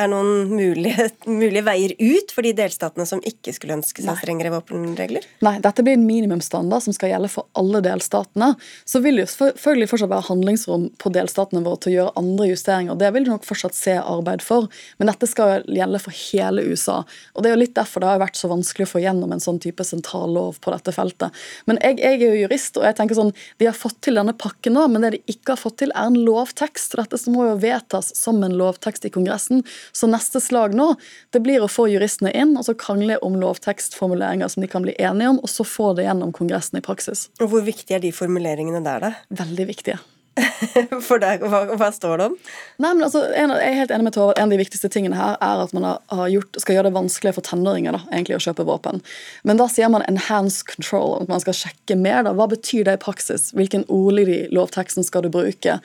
er noen mulige, (laughs) mulige, veier ut for de delstatene som ikke skulle ønske seg strengere våpenregler? Nei, dette blir en minimumsstandard som skal gjelde for alle delstatene. Så vil det jo selvfølgelig fortsatt være handlingsrom på delstatene våre til å gjøre andre justeringer. Det vil du nok fortsatt se arbeid for, men dette skal gjelde for hele USA. Og Det er jo litt derfor det har vært så vanskelig å få gjennom en sånn type sentrallov på dette feltet. Men jeg, jeg, er jo jurist, og jeg tenker sånn, de har fått til denne pakken nå, men det de ikke har fått til, er en lovtekst. Dette må jo vedtas som en lovtekst i Kongressen. Så neste slag nå det blir å få juristene inn og så krangle om lovtekstformuleringer som de kan bli enige om, og så få det gjennom Kongressen i praksis. Og Hvor viktige er de formuleringene der, da? Veldig viktige. (laughs) For deg, hva, hva, står det om? Nei, men altså, en, jeg er helt enig med Tove. En av de viktigste tingene her er at man har gjort, skal gjøre det vanskelig for tenåringer da, egentlig å kjøpe våpen. Men da sier man enhanced control, at man skal sjekke mer. da. Hva betyr det i praksis? Hvilken ordlyd i lovteksten skal du bruke?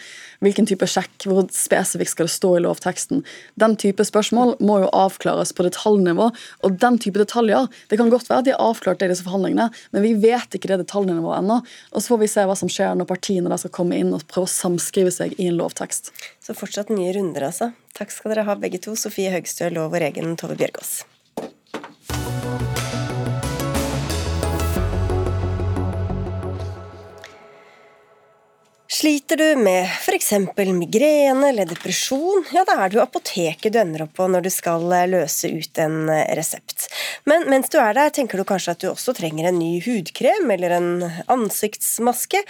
Hvilken type sjekk? Hvor spesifikt skal det stå i lovteksten? Den type spørsmål må jo avklares på detaljnivå. Og den type detaljer Det kan godt være at de har avklart det i disse forhandlingene, men vi vet ikke det detaljnivået ennå. Og så får vi se hva som skjer når partiene da skal komme inn og prøve å samskrive seg i en lovtekst. Så fortsatt nye runder, altså. Takk skal dere ha begge to, Sofie Høgstøl og vår Tove Bjørgaas. Sliter du med f.eks. migrene eller depresjon, ja da er det jo apoteket du ender opp på når du skal løse ut en resept. Men mens du er der, tenker du kanskje at du også trenger en ny hudkrem eller en ansiktsmaske,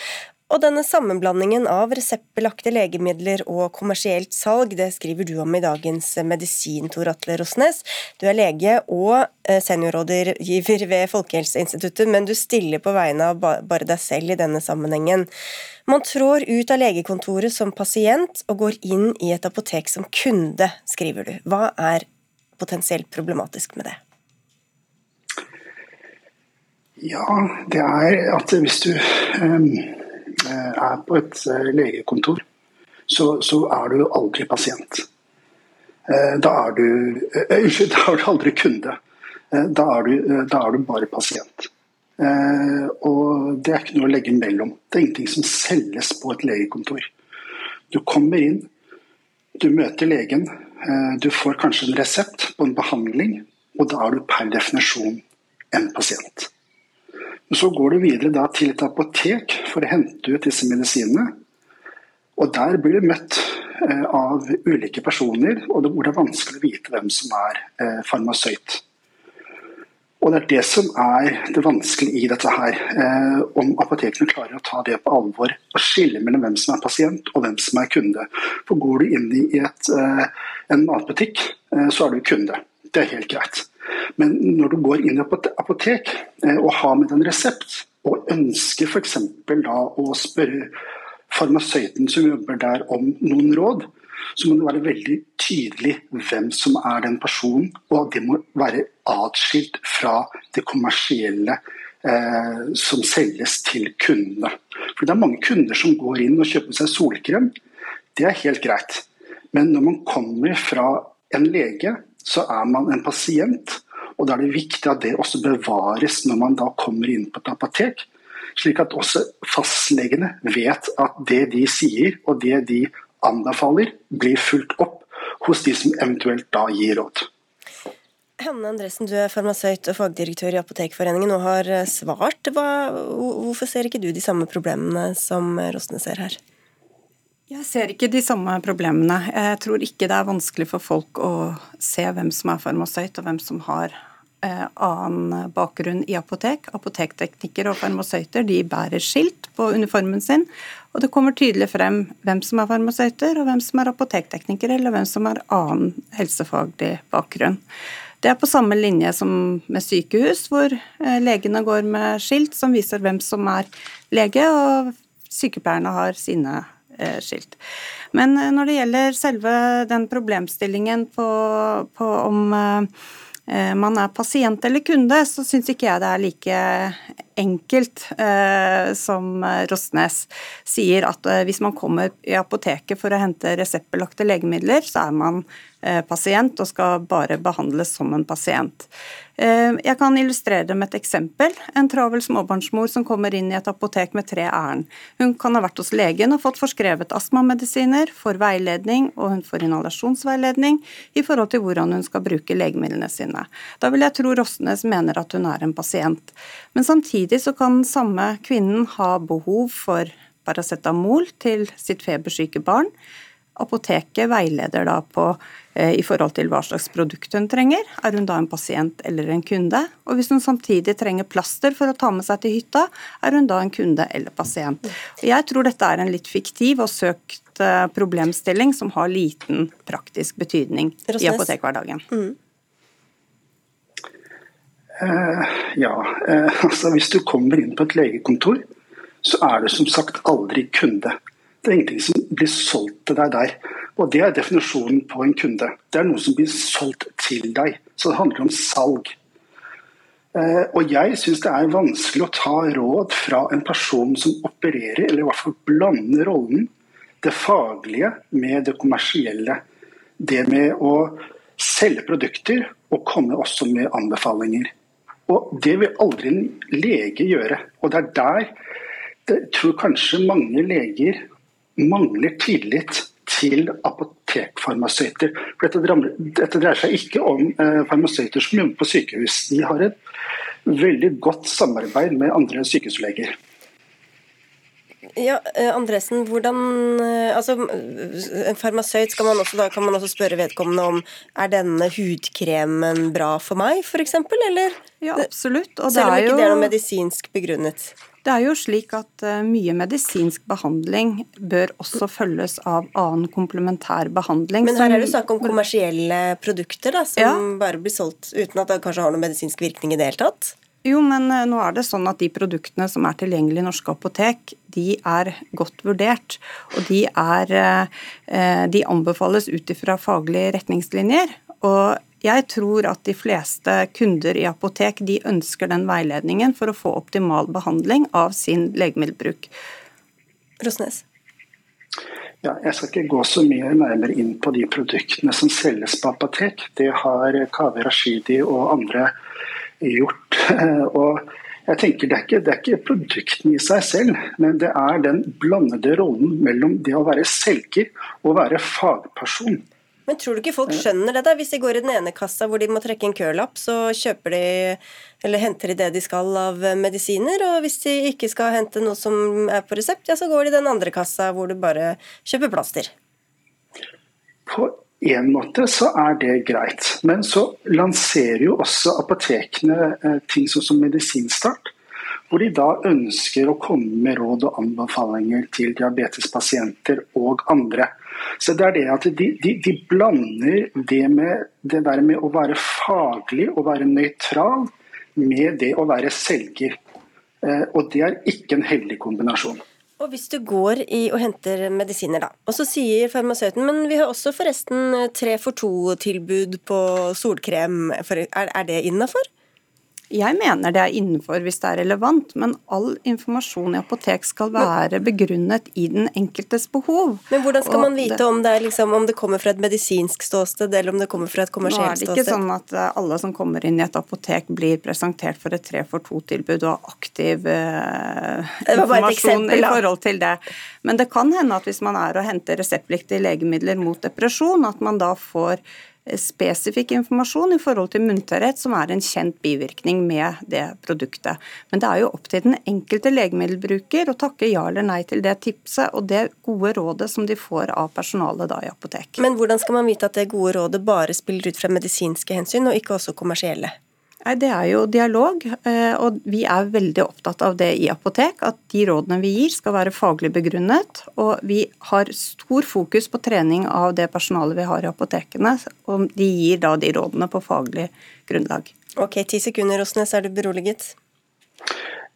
og denne sammenblandingen av reseptbelagte legemidler og kommersielt salg, det skriver du om i dagens Medisin, Tor Atle Rosnes. Du er lege og eh, seniorrådgiver ved Folkehelseinstituttet, men du stiller på vegne av bare deg selv i denne sammenhengen. Man trår ut av legekontoret som pasient og går inn i et apotek som kunde, skriver du. Hva er potensielt problematisk med det? Ja, det er at hvis du um er på et eh, legekontor, så, så er du aldri pasient. Eh, da er du (laughs) Unnskyld, da er du aldri kunde. Da er du, da er du bare pasient. Og det er ikke noe å legge mellom. Det er ingenting som selges på et legekontor. Du kommer inn, du møter legen, du får kanskje en resept på en behandling, og da er du per definisjon en pasient. Så går du videre til et apotek for å hente ut disse medisinene. Og Der blir du møtt eh, av ulike personer, og hvor det er vanskelig å vite hvem som er eh, farmasøyt. Og Det er det som er det vanskelige i dette her. Eh, om apotekene klarer å ta det på alvor og skille mellom hvem som er pasient og hvem som er kunde. For Går du inn i et, en matbutikk, så er du kunde. Det er helt greit. Men når du går inn i apotek eh, og har med en resept, og ønsker f.eks. da å spørre farmasøyten som jobber der om noen råd, så må det være veldig tydelig hvem som er den personen, og det må være atskilt fra det kommersielle eh, som selges til kundene. For Det er mange kunder som går inn og kjøper seg solkrem. Det er helt greit. Men når man kommer fra en lege så er man en pasient. Og da er det viktig at det også bevares når man da kommer inn på et apotek. Slik at også fastlegene vet at det de sier og det de anbefaler, blir fulgt opp hos de som eventuelt da gir råd. Hanne Andresen, du er farmasøyt og fagdirektør i Apotekforeningen og har svart. Hva, hvorfor ser ikke du de samme problemene som Rosne ser her? Jeg ser ikke de samme problemene. Jeg tror ikke det er vanskelig for folk å se hvem som er farmasøyt og hvem som har eh, annen bakgrunn i apotek. Apotekteknikere og farmasøyter de bærer skilt på uniformen sin. Og det kommer tydelig frem hvem som er farmasøyter, og hvem som er apotekteknikere, eller hvem som har annen helsefaglig bakgrunn. Det er på samme linje som med sykehus, hvor eh, legene går med skilt som viser hvem som er lege, og sykepleierne har sine skilt. Men eh, når det gjelder selve den problemstillingen på, på om Eh, man er pasient eller kunde, så syns ikke jeg det er like enkelt eh, som Rosnes sier at eh, hvis man kommer i apoteket for å hente reseptbelagte legemidler, så er man Eh, pasient og skal bare behandles som en pasient. Eh, jeg kan illustrere det med et eksempel. En travel småbarnsmor som kommer inn i et apotek med tre ærend. Hun kan ha vært hos legen og fått forskrevet astmamedisiner, får veiledning og hun får inhalasjonsveiledning i forhold til hvordan hun skal bruke legemidlene sine. Da vil jeg tro Rosnes mener at hun er en pasient. Men samtidig så kan samme kvinnen ha behov for paracetamol til sitt febersyke barn. Apoteket veileder da på eh, i forhold til hva slags produkt hun trenger. Er hun da en pasient eller en kunde? Og hvis hun samtidig trenger plaster for å ta med seg til hytta, er hun da en kunde eller pasient? Og jeg tror dette er en litt fiktiv og søkt eh, problemstilling som har liten praktisk betydning Rosnes. i apotekhverdagen. Mm. Uh, ja, uh, altså hvis du kommer inn på et legekontor, så er du som sagt aldri kunde. Det er ingenting som blir solgt til deg der. Og Det er definisjonen på en kunde. Det er noe som blir solgt til deg. Så det handler om salg. Eh, og jeg syns det er vanskelig å ta råd fra en person som opererer, eller i hvert fall blander rollen, det faglige med det kommersielle. Det med å selge produkter og komme også med anbefalinger. Og Det vil aldri en lege gjøre. Og det er der jeg tror kanskje mange leger mangler tillit til apotekfarmasøyter. For dette, dette, dreier seg ikke om eh, farmasøyter som jobber på sykehus. De har et veldig godt samarbeid med andre sykehusleger. Ja, eh, Andresen, hvordan eh, altså, En farmasøyt skal man også, da kan man også spørre vedkommende om er denne hudkremen bra for meg, f.eks.? Eller? Ja, absolutt. Og Selv om ikke det er noe medisinsk begrunnet? Det er jo slik at eh, mye medisinsk behandling bør også følges av annen komplementær behandling. Men her er det snakk om kommersielle produkter da, som ja. bare blir solgt uten at det kanskje har noen medisinsk virkning i det hele tatt? Jo, men eh, nå er det sånn at de produktene som er tilgjengelige i norske apotek, de er godt vurdert. Og de, er, eh, de anbefales ut ifra faglige retningslinjer. Og jeg tror at de fleste kunder i apotek de ønsker den veiledningen for å få optimal behandling av sin legemiddelbruk. Rosnes? Ja, jeg skal ikke gå så mye nærmere inn på de produktene som selges på apotek. Det har Kaveh Rashidi og andre gjort. (laughs) Og jeg tenker det er, ikke, det er ikke produktene i seg selv, men det er den blandede rollen mellom det å være selger og være fagperson. Men tror du ikke folk skjønner det, da? Hvis de går i den ene kassa hvor de må trekke en kølapp, så kjøper de eller henter de det de skal av medisiner, og hvis de ikke skal hente noe som er på resept, ja, så går de i den andre kassa hvor du bare kjøper plaster. På en måte så er det greit, men så lanserer jo også apotekene eh, ting sånn som medisinstart hvor de da ønsker å komme med råd og anbefalinger til diabetespasienter og andre. Så det er det at de, de, de blander det med det der med å være faglig og være nøytral med det å være selger. Eh, og det er ikke en heldig kombinasjon. Og Hvis du går i og henter medisiner, da, og så sier farmasøyten men vi har også forresten tre for to-tilbud på solkrem, er, er det innafor? Jeg mener det er innenfor hvis det er relevant, men all informasjon i apotek skal være begrunnet i den enkeltes behov. Men hvordan skal man vite om det, liksom, om det, kommer fra et medisinsk ståsted, eller om det kommer fra et kommersielt ståsted? Nå er det ikke sånn at eh, alle som kommer inn i et apotek blir presentert for et tre for to-tilbud og aktiv eh, informasjon eksempel, i forhold til det. Men det kan hende at hvis man er og henter reseptpliktige legemidler mot depresjon, at man da får spesifikk informasjon i forhold til munntørrhet, som er en kjent bivirkning med det produktet. Men det er jo opp til den enkelte legemiddelbruker å takke ja eller nei til det tipset og det gode rådet som de får av personalet da i apotek. Men hvordan skal man vite at det gode rådet bare spiller ut fra medisinske hensyn, og ikke også kommersielle? Nei, Det er jo dialog, eh, og vi er veldig opptatt av det i apotek. At de rådene vi gir skal være faglig begrunnet. Og vi har stor fokus på trening av det personalet vi har i apotekene. Og de gir da de rådene på faglig grunnlag. Ok, ti sekunder, Rosnes. Er du beroliget?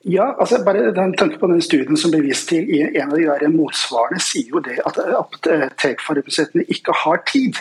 Ja, altså bare den tanke på den studien som ble vist til i en av de der motsvarene, sier jo det at apotekfarmasøytene ikke har tid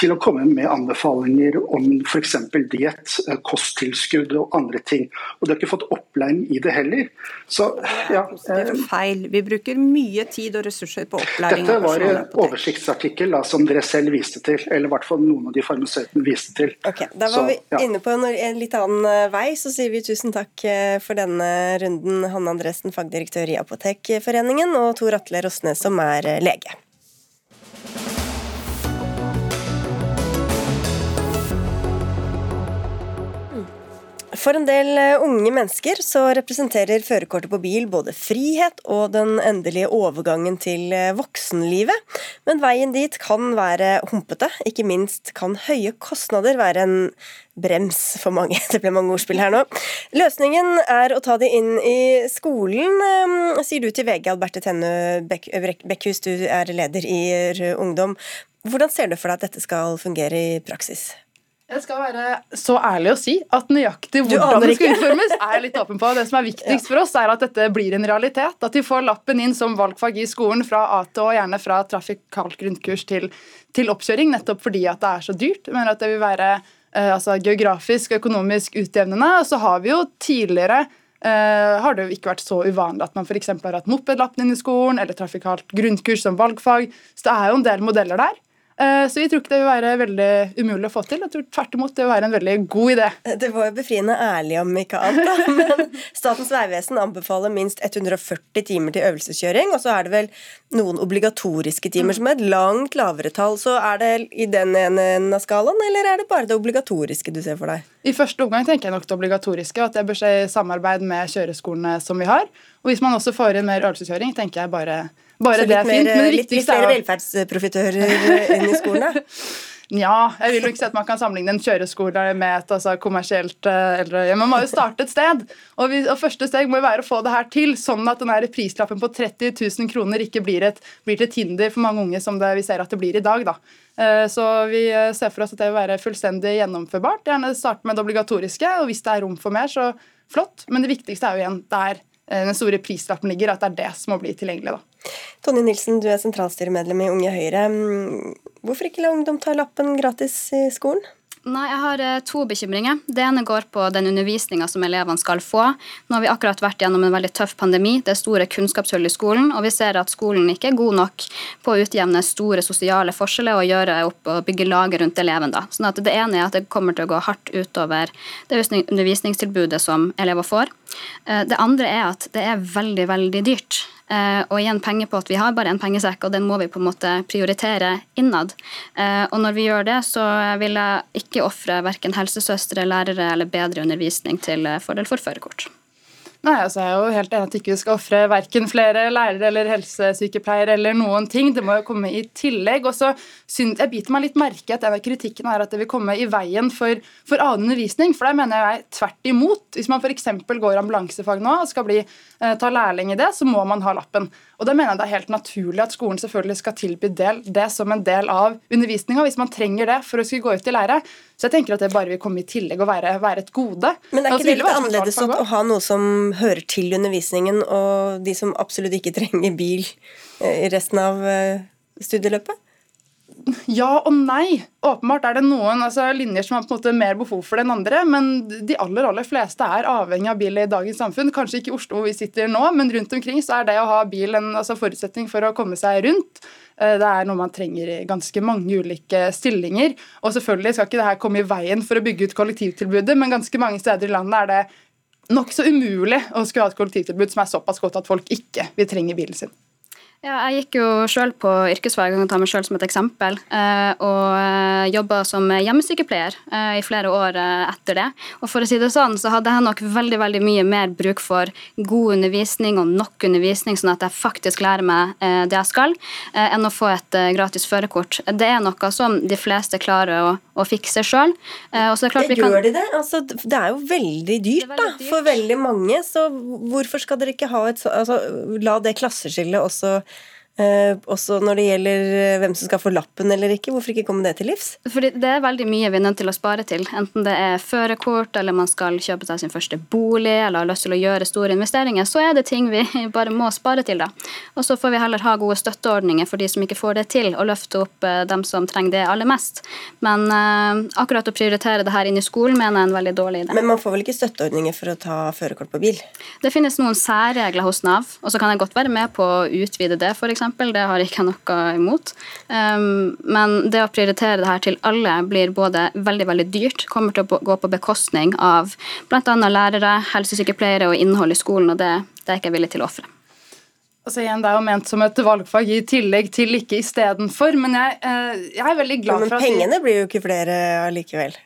til å komme med anbefalinger om f.eks. diett, kosttilskudd og andre ting. Og de har ikke fått opplæring i det heller. Så, ja, det er feil. Vi bruker mye tid og ressurser på opplæring. Dette var en oversiktsartikkel da, som dere selv viste til, eller i hvert fall noen av de farmasøytene viste til. Ok, Da var Så, vi ja. inne på en litt annen eh, vei, så sier vi tusen takk eh, for denne runden, Hanne Andresen, fagdirektør i Apotekforeningen, og Tor Atle Rosnes, som er eh, lege. For en del eh, unge mennesker så representerer førerkortet på bil både frihet og den endelige overgangen til eh, voksenlivet. Men veien dit kan være humpete. Ikke minst kan høye kostnader være en brems for mange. (laughs) Det ble mange ordspill her nå. Løsningen er å ta de inn i skolen, eh, sier du til VG, Alberte Tenne Bekkhus, du er leder i Ungdom. Hvordan ser du for deg at dette skal fungere i praksis? Jeg skal være så ærlig å si at nøyaktig hvordan det skal utformes, er jeg litt åpen på. Det som er viktigst for oss, er at dette blir en realitet. At de får lappen inn som valgfag i skolen fra A til Å, gjerne fra trafikalt grunnkurs til, til, oppkjøring, nettopp fordi at det er så dyrt. Mener at det vil være eh, altså, geografisk og økonomisk utjevnende. Og så har vi jo tidligere Uh, har det jo ikke vært så uvanlig at man f.eks. har hatt mopedlappen inn i skolen, eller trafikalt grunnkurs som valgfag. Så det er jo en del modeller der. Eh, så vi tror ikke det vil være veldig umulig å få til. Jeg tror tvert imot det vil være en veldig god idé. Det var jo befriende ærlig om ikke annet, da. (laughs) Men Statens vegvesen anbefaler minst 140 timer til øvelseskjøring, og så er det vel noen obligatoriske timer som er et langt lavere tall. Så er det i den ene av skalaen, eller er det bare det obligatoriske du ser for deg? I første omgang tenker jeg nok det obligatoriske, at det bør skje i samarbeid med kjøreskolene som vi har. Og hvis man også får inn mer øvelseskjøring, tenker jeg bare bare det er fint. men det litt, litt flere velferdsprofitører inn i skolene? (laughs) Ja, jeg vil jo ikke si at man kan sammenligne en kjøreskole med et altså, kommersielt uh, eldrehjem. Man må jo starte et sted. Og, vi, og, første steg må jo være å få det her til, sånn at den prislappen på 30 000 kroner ikke blir, et, blir til et hinder for mange unge som det, vi ser at det blir i dag. da. Uh, så vi ser for oss at det vil være fullstendig gjennomførbart. Gjerne starte med det obligatoriske, og hvis det er rom for mer, så flott. Men det viktigste er jo igjen der den store prislappen ligger, at det er det som må bli tilgjengelig. da. Tonje Nilsen, du er sentralstyremedlem i Unge Høyre. Hvorfor ikke la ungdom ta lappen gratis i skolen? Nei, Jeg har eh, to bekymringer. Det ene går på den undervisninga som elevene skal få. Nå har vi akkurat vært gjennom en veldig tøff pandemi. Det er store kunnskapshull i skolen, og vi ser at skolen ikke er god nok på å utjevne store sosiale forskjeller og gjøre opp og bygge laget rundt eleven. da. Sånn at Det ene er at det kommer til å gå hardt utover det undervisningstilbudet som elever får. Eh, det andre er at det er veldig, veldig dyrt. Eh, og igjen penger på at vi har bare en pengesekk, og den må vi på en måte prioritere innad. Eh, og når vi gjør det, så vil jeg ikke ofre verken helsesøstre, lærere eller bedre undervisning til fordel for førerkort. Nei, altså Jeg er jo helt enig at ikke vi skal ofre verken flere lærere eller helsesykepleiere eller noen ting. Det må jo komme i tillegg. Og så synes, Jeg biter meg litt merke at en av kritikken er at det vil komme i veien for, for annen undervisning. For det mener jeg tvert imot. Hvis man f.eks. går ambulansefag nå og skal bli, eh, ta lærling i det, så må man ha lappen. Og da mener jeg det er helt naturlig at skolen selvfølgelig skal tilby del, det som en del av undervisninga, hvis man trenger det for å skulle gå ut i lære. Så jeg tenker at det bare vil komme i tillegg og være, være et gode. Men er ikke det litt annerledes å, å ha noe som hører til undervisningen, og de som absolutt ikke trenger bil eh, i resten av eh, studieløpet? (laughs) Ja og nei. Åpenbart er det noen altså, linjer som har på en måte mer behov for det enn andre, men de aller aller fleste er avhengig av bil i dagens samfunn. Kanskje ikke i Oslo hvor vi sitter nå, men rundt omkring så er det å ha bil en altså, forutsetning for å komme seg rundt. Eh, det er noe man trenger i ganske mange ulike stillinger. Og selvfølgelig skal ikke det her komme i veien for å bygge ut kollektivtilbudet, men ganske mange steder i landet er det nokså umulig å skulle ha et kollektivtilbud som er såpass godt at folk ikke vil trenge bilen sin. Ja, jeg gikk jo sjøl på yrkesfag, jeg kan ta meg sjøl som et eksempel. Eh, og eh, jobba som hjemmesykepleier i flere år etter det. Og for å si det sånn, så hadde jeg nok veldig veldig mye mer bruk for god undervisning og nok undervisning, sånn at jeg faktisk lærer meg det jeg skal, enn å få et gratis førerkort. Det er noe som de fleste klarer å, å fikse sjøl. Gjør de det? Altså, det er jo veldig dyrt, veldig dyrt. da, for veldig mange. Så hvorfor skal dere ikke ha et altså, La det klasseskillet også Eh, også når det gjelder eh, hvem som skal få lappen eller ikke. Hvorfor ikke komme det til livs? Fordi Det er veldig mye vi er nødt til å spare til. Enten det er førerkort, eller man skal kjøpe seg sin første bolig, eller har lyst til å gjøre store investeringer, så er det ting vi (laughs) bare må spare til. da. Og så får vi heller ha gode støtteordninger for de som ikke får det til, og løfte opp eh, dem som trenger det aller mest. Men eh, akkurat å prioritere det her inn i skolen mener jeg er en veldig dårlig idé. Men man får vel ikke støtteordninger for å ta førerkort på bil? Det finnes noen særregler hos Nav, og så kan jeg godt være med på å utvide det, f.eks. Det har jeg ikke noe imot. Um, men det å prioritere det her til alle blir både veldig veldig dyrt, kommer til å gå på bekostning av bl.a. lærere, helsesykepleiere og innhold i skolen, og det, det er jeg ikke villig til å ofre. Altså igjen, Det er jo ment som et valgfag i tillegg til, ikke istedenfor. Men jeg, eh, jeg, er veldig glad for at Men pengene blir jo ikke flere allikevel.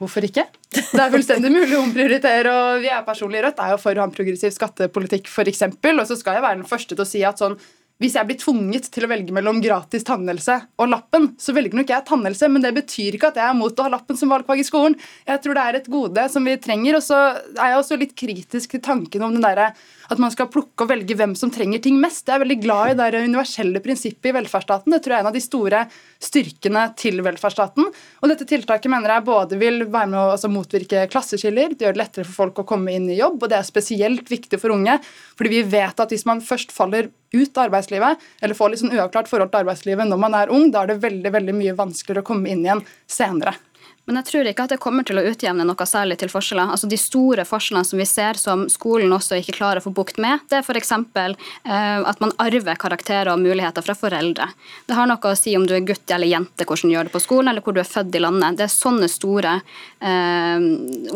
Hvorfor ikke? Det er fullstendig mulig å omprioritere. og Vi er personlig i Rødt er jo for å ha en progressiv skattepolitikk, f.eks. Og så skal jeg være den første til å si at sånn hvis jeg blir tvunget til å velge mellom gratis tannhelse og lappen, så velger nok jeg tannhelse, men det betyr ikke at jeg er mot å ha lappen som valgfag i skolen. Jeg tror det er et gode som vi trenger. Og så er jeg også litt kritisk til tanken om den der, at man skal plukke og velge hvem som trenger ting mest. Jeg er veldig glad i det universelle prinsippet i velferdsstaten. Det tror jeg er en av de store styrkene til velferdsstaten. Og dette tiltaket mener jeg både vil være med å altså, motvirke klasseskiller, det gjør det lettere for folk å komme inn i jobb, og det er spesielt viktig for unge, fordi vi vet at hvis man først faller ut av arbeidslivet, eller får litt sånn uavklart forhold til arbeidslivet når man er ung, da er det veldig, veldig mye vanskeligere å komme inn igjen senere. Men jeg tror ikke at det kommer til å utjevne noe særlig til forskjeller. Altså De store forskjellene som vi ser som skolen også ikke klarer å få bukt med, det er f.eks. Eh, at man arver karakterer og muligheter fra foreldre. Det har noe å si om du er gutt eller jente, hvordan du gjør det på skolen, eller hvor du er født i landet. Det er sånne store eh,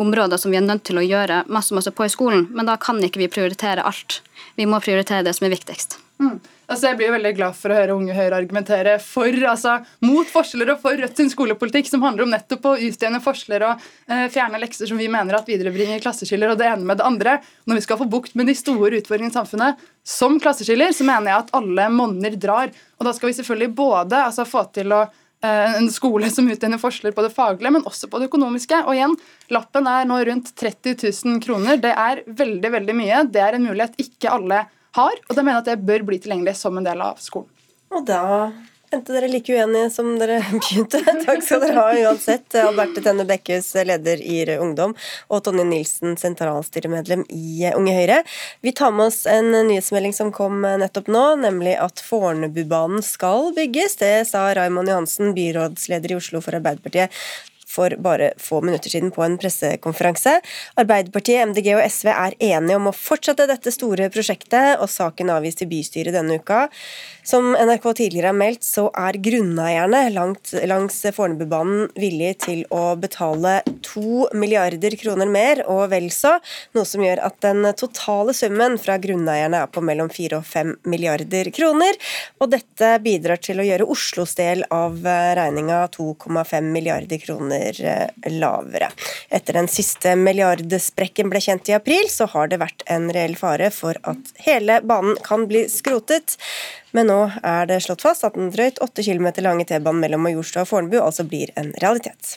områder som vi er nødt til å gjøre masse, masse på i skolen. Men da kan ikke vi prioritere alt. Vi må prioritere det som er viktigst. Mm. Altså, jeg blir veldig glad for å høre Unge Høyre argumentere for, altså, mot forskjeller og for Rødt sin skolepolitikk, som handler om nettopp å utjevne forskjeller og eh, fjerne lekser som vi mener at viderebringer klasseskiller, og det ene med det andre. Når vi skal få bukt med de store utfordringene i samfunnet, som klasseskiller, så mener jeg at alle monner drar. Og da skal vi selvfølgelig både altså, få til å eh, en skole som utjevner forskjeller på det faglige, men også på det økonomiske. Og igjen, lappen er nå rundt 30 000 kroner. Det er veldig, veldig mye. Det er en mulighet ikke alle har har, og da mener at det bør bli tilgjengelig som en del av skolen. Og da endte dere like uenige som dere (laughs) begynte. Takk skal dere ha uansett. Alberte Tenne Bekkhus, leder i Rød Ungdom, og Tonje Nilsen, sentralstyremedlem i Unge Høyre. Vi tar med oss en nyhetsmelding som kom nettopp nå, nemlig at Fornebubanen skal bygges. Det sa Raymond Johansen, byrådsleder i Oslo for Arbeiderpartiet for bare få minutter siden på en pressekonferanse. Arbeiderpartiet, MDG og SV er enige om å fortsette dette store prosjektet, og saken avgis til bystyret denne uka. Som NRK tidligere har meldt, så er grunneierne langt, langs Fornebubanen villige til å betale to milliarder kroner mer og vel så, noe som gjør at den totale summen fra grunneierne er på mellom fire og fem milliarder kroner. Og dette bidrar til å gjøre Oslos del av regninga 2,5 milliarder kroner eh, lavere. Etter den siste milliardsprekken ble kjent i april, så har det vært en reell fare for at hele banen kan bli skrotet. Men nå er det slått fast at den drøyt 8 km lange T-banen mellom Majorstua og Fornebu altså blir en realitet.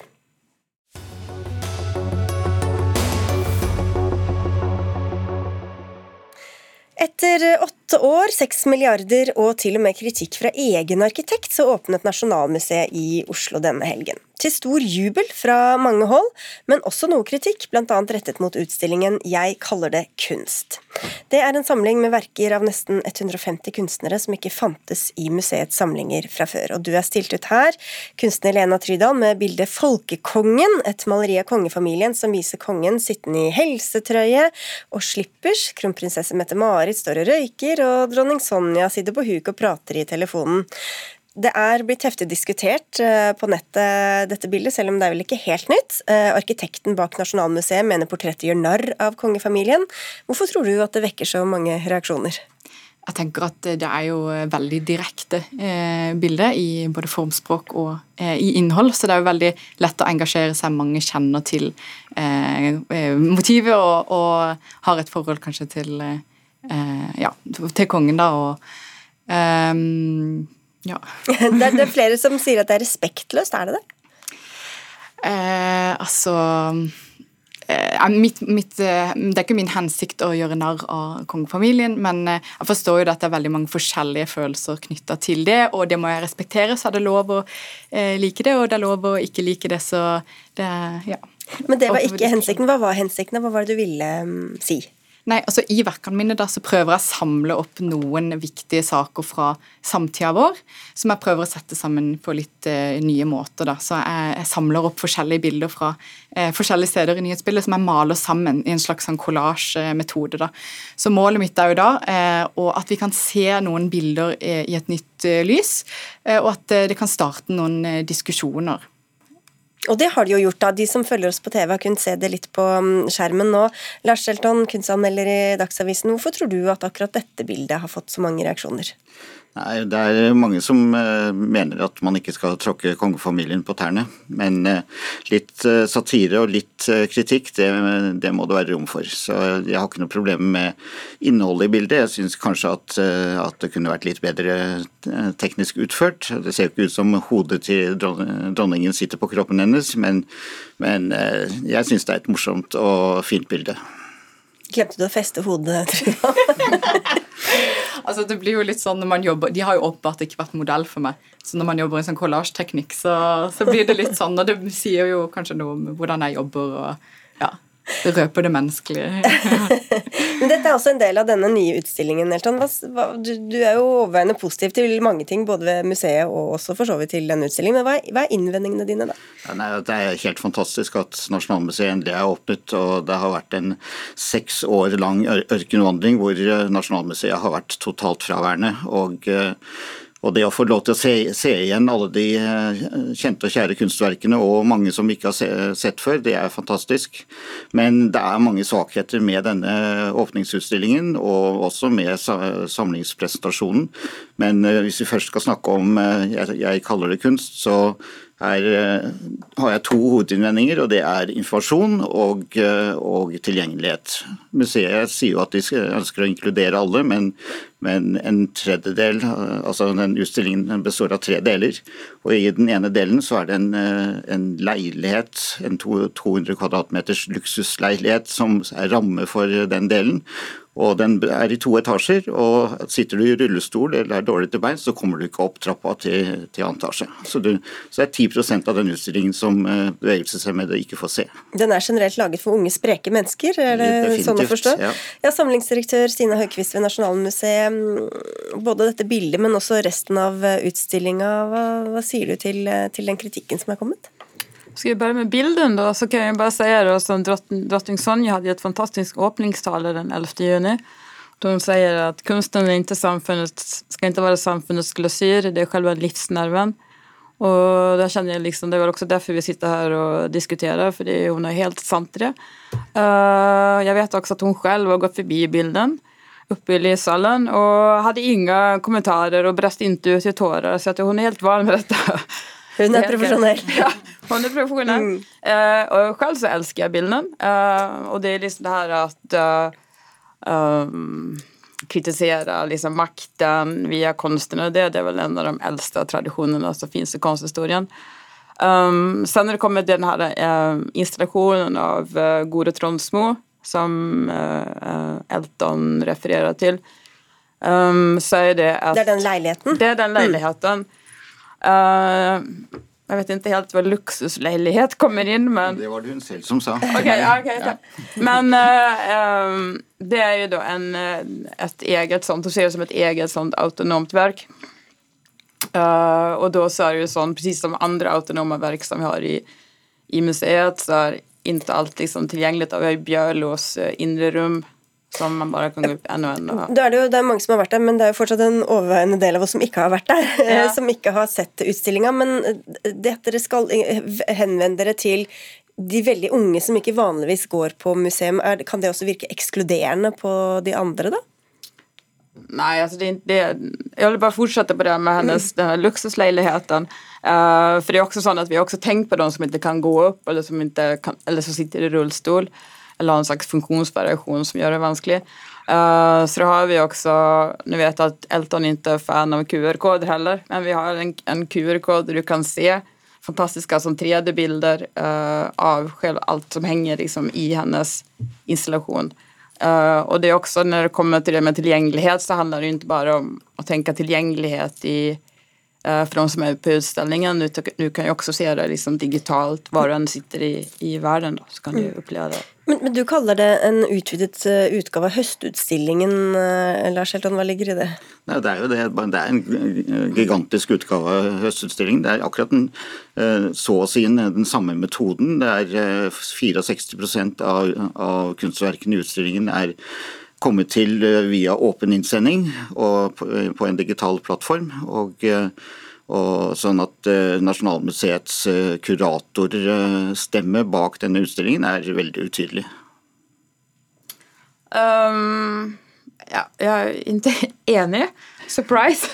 Etter åtte år, seks milliarder og til og med kritikk fra egen arkitekt, så åpnet Nasjonalmuseet i Oslo denne helgen til stor jubel fra mange hold, men også noe kritikk, bl.a. rettet mot utstillingen Jeg kaller det kunst. Det er en samling med verker av nesten 150 kunstnere som ikke fantes i museets samlinger fra før. Og du er stilt ut her, kunstner Lena Trydal med bildet Folkekongen, et maleri av kongefamilien som viser kongen sittende i helsetrøye og slippers. Kronprinsesse Mette-Marit står og røyker, og dronning Sonja sitter på huk og prater i telefonen. Det er blitt heftig diskutert eh, på nettet, dette bildet, selv om det er vel ikke helt nytt. Eh, arkitekten bak Nasjonalmuseet mener portrettet gjør narr av kongefamilien. Hvorfor tror du at det vekker så mange reaksjoner? jeg tenker at det er jo veldig direkte eh, bilde i både formspråk og eh, i innhold, så det er jo veldig lett å engasjere seg. Mange kjenner til eh, eh motivet og, og, har et forhold kanskje til, eh, ja, til kongen, da, og ehm, ja. (laughs) det, er, det, er, flere som sier at det er respektløst, er det det? Eh, altså Eh, mitt, mitt, eh, det er ikke min hensikt å gjøre narr av kongefamilien, men eh, jeg forstår jo at det er veldig mange forskjellige følelser knytta til det, og det må jeg respektere. Så er det lov å like det, og det er lov å ikke like det, så det ja. Men det var ikke hensikten. Hva var hensikten, hva var det du ville um, si? Nei, altså I verkene mine da så prøver jeg å samle opp noen viktige saker fra samtida vår, som jeg prøver å sette sammen på litt uh, nye måter. da. Så jeg, jeg, samler opp forskjellige bilder fra uh, forskjellige steder i nyhetsbildet som jeg maler sammen i en slags sånn collage-metode. da. Så målet mitt er jo da uh, at vi kan se noen bilder i et nytt lys, og at det kan starte noen diskusjoner. Og det har de jo gjort, da. De som følger oss på TV, har kunnet se det litt på mm, skjermen nå. Lars Shelton, kunstanmelder i Dagsavisen, hvorfor tror du at akkurat dette bildet har fått så mange reaksjoner? Nei, Det er mange som uh, mener at man ikke skal tråkke kongefamilien på tærne. Men uh, litt satire og litt kritikk, det, det, må det være rom for. Så jeg har ikke noe problem med innholdet i bildet. Jeg syns kanskje at, at, det kunne vært litt bedre teknisk utført. Det ser jo ikke ut som hodet til dronningen sitter på kroppen hennes, men, men jeg syns det er et morsomt og fint bilde. Glemte du å feste hodet, (laughs) Truva? altså det blir jo litt sånn når man jobber, De har jo åpenbart ikke vært modell for meg. Så når man jobber i sånn kollasjteknikk, så, så, blir det litt sånn. Og det sier jo kanskje noe om hvordan jeg jobber. og røper det menneskelige. (laughs) Men dette er også en del av denne nye utstillingen. Elton. Du, du, er jo overveiende positiv til mange ting, både ved museet og også for så vidt til denne utstillingen. Men hva er, hva er innvendingene dine, da? Ja, nei, det er helt fantastisk at Nasjonalmuseet endelig er åpnet. og Det har vært en seks år lang ørkenvandring hvor Nasjonalmuseet har vært totalt fraværende. og og det å få lov til å se, se, igjen alle de eh, kjente og kjære kunstverkene, og mange som vi ikke har se, sett før, det er fantastisk. Men det er mange svakheter med denne åpningsutstillingen, og også med samlingspresentasjonen. Men eh, hvis vi først skal snakke om eh, jeg, jeg kaller det kunst, så her har jeg to hovedinnvendinger, og det er informasjon og, og, tilgjengelighet. Museet sier jo at de ønsker å inkludere alle, men, men en tredjedel, eh, altså den utstillingen består av tre deler. Og I den ene delen så er det en, en leilighet, en 200 kvadratmeters luksusleilighet som er ramme for den delen. Og Den er i to etasjer, og sitter du i rullestol eller er dårlig til bein, så kommer du ikke opp trappa til, til annen etasje. Så, du, så, det er 10% av den utstillingen som eh, bevegelseshemmede ikke får se. Den er generelt laget for unge, spreke mennesker, er det Definitivt, sånn å forstå? Ja. ja Samlingsdirektør Stine Høgquist ved Nasjonalmuseet. Både dette bildet, men også resten av eh, utstillinga. Hva, hva sier du til, eh, til den kritikken som er kommet? Skal vi börja med bilden då så kan jag bara säga då som drottning, drottning Sonja hade ett fantastiskt öppningstal den 11 juni. Då hon säger att kunsten är inte samfundets, ska inte vara samfundets glasyr, det är själva livsnerven. Och där känner jag liksom, det var också därför vi sitter här och diskuterar, för det, hon har helt sant i det. Uh, jag vet också att hon själv har gått förbi bilden uppe i lyssalen och hade inga kommentarer och brast inte ut i tårar, så att hon är helt van med detta. Hun er (laughs) profesjonell. (laughs) Ja, hun er profesjonell. Mm. Uh, og selv så elsker jeg bilden. Uh, og det er liksom det her at uh, um, kritisere liksom makten via kunsten. Og det, det er vel en av de eldste tradisjonene som finnes i konsthistorien. Um, sen når det kommer denne här uh, installasjonen av uh, Gode Tronsmo som uh, Elton refererer til, um, så er det at Det er den leiligheten? Det er den leiligheten. Mm. Uh, jeg vet ikke helt hva luksusleilighet kommer inn, men Det var det hun selv som sa. Okay, okay, ja. Men uh, det er jo da en, et eget sånt, Hun ser det som et eget sånt autonomt verk. Uh, og da så er det jo sånn, precis som andre autonome verk som vi har i, i museet, så er ikke alt liksom tilgjengelig. Vi har Bjørlos indre rom som man bare kan gå opp enda en Det er det jo det er mange som har vært der, men det er jo fortsatt en overveiende del av oss som ikke har vært der. (laughs) Ja. Som ikke har sett utstillinga. Men det at dere skal henvende dere til de veldig unge som ikke vanligvis går på museum, kan det også virke ekskluderende på de andre, da? Nej, alltså det, det, jag vill bara fortsätta på det med hennes den här. Uh, för det är också sånn att vi har också tänkt på de som inte kan gå upp eller som, inte kan, eller som sitter i rullstol eller har en slags funktionsvariation som gör det vanskelig. Uh, så då har vi också, nu vet jag att Elton inte är fan av QR-koder heller, men vi har en, en QR-kod där du kan se fantastiska som 3D-bilder uh, av själv, allt som hänger liksom, i hennes installation. Uh, og det är också när det kommer till det med tillgänglighet så handlar det inte bara om att tänka tillgänglighet i, uh, för de som är på utställningen. Du, kan jo också se det liksom digitalt, var du än sitter i, i världen då, så kan du uppleva det. Men, men, du kaller det en utvidet uh, utgave av høstutstillingen. Uh, Lars Helton, hva ligger i det? Nei, det er jo det. Det er en gigantisk utgave av høstutstillingen. Det er akkurat den, uh, så å si den samme metoden. Det er 64 av, av kunstverkene i utstillingen er kommet til via åpen innsending og på en digital plattform. og og sånn at uh, Nasjonalmuseets uh, kuratorstemme uh, bak denne utstillingen er veldig utydelig. Um, ja, jeg er ikke enig. Surprise!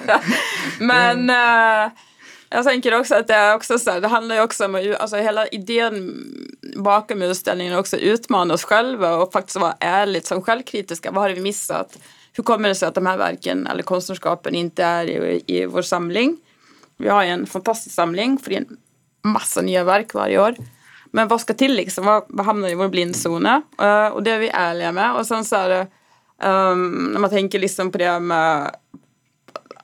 (laughs) Men uh, jeg tenker også at det også det handler jo også om altså Hele ideen bakom utstillingen er også å utmane oss selv og faktisk være ærlig som selvkritiske. Hva har vi mistet? Sig att de här verken eller konstnärskapen inte är i, i vår samling? Vi har ju en fantastisk samling för det är en massa nya verk varje år. Men vad ska till liksom? Vad, vad hamnar i vår blindzone? Uh, och det är vi ärliga med. Och sen så är det, um, när man tänker liksom på det med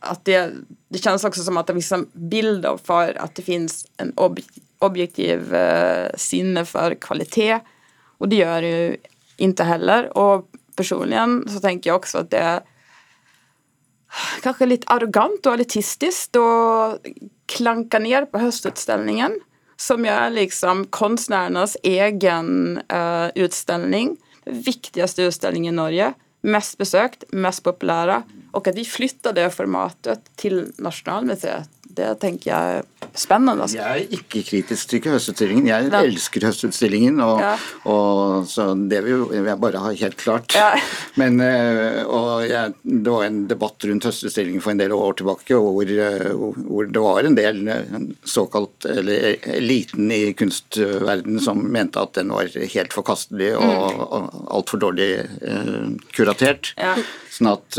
att det, det känns också som att det finns en bild för att det finns en ob objektiv uh, sinne för kvalitet. Och det gör det ju inte heller. Och personligen så tänker jag också att det är kanske lite arrogant och elitistiskt å klanka ner på höstutställningen som är liksom konstnärernas egen uh, utställning. Den viktigaste utställningen i Norge. Mest besökt, mest populära. Och att vi flyttar det formatet till Nationalmuseet det tenker jeg er spennende. Altså. Jeg er ikke kritisk til høstutstillingen. Jeg ja. elsker høstutstillingen. Og, ja. og, så det vil jeg bare ha helt klart. Ja. (laughs) Men, eh, jeg, det var en debatt rundt høstutstillingen for en del år tilbake hvor, eh, hvor det var en del eh, såkalt eller eliten i kunstverdenen som mente at den var helt forkastelig og, mm. og altfor dårlig eh, kuratert. Sånn at,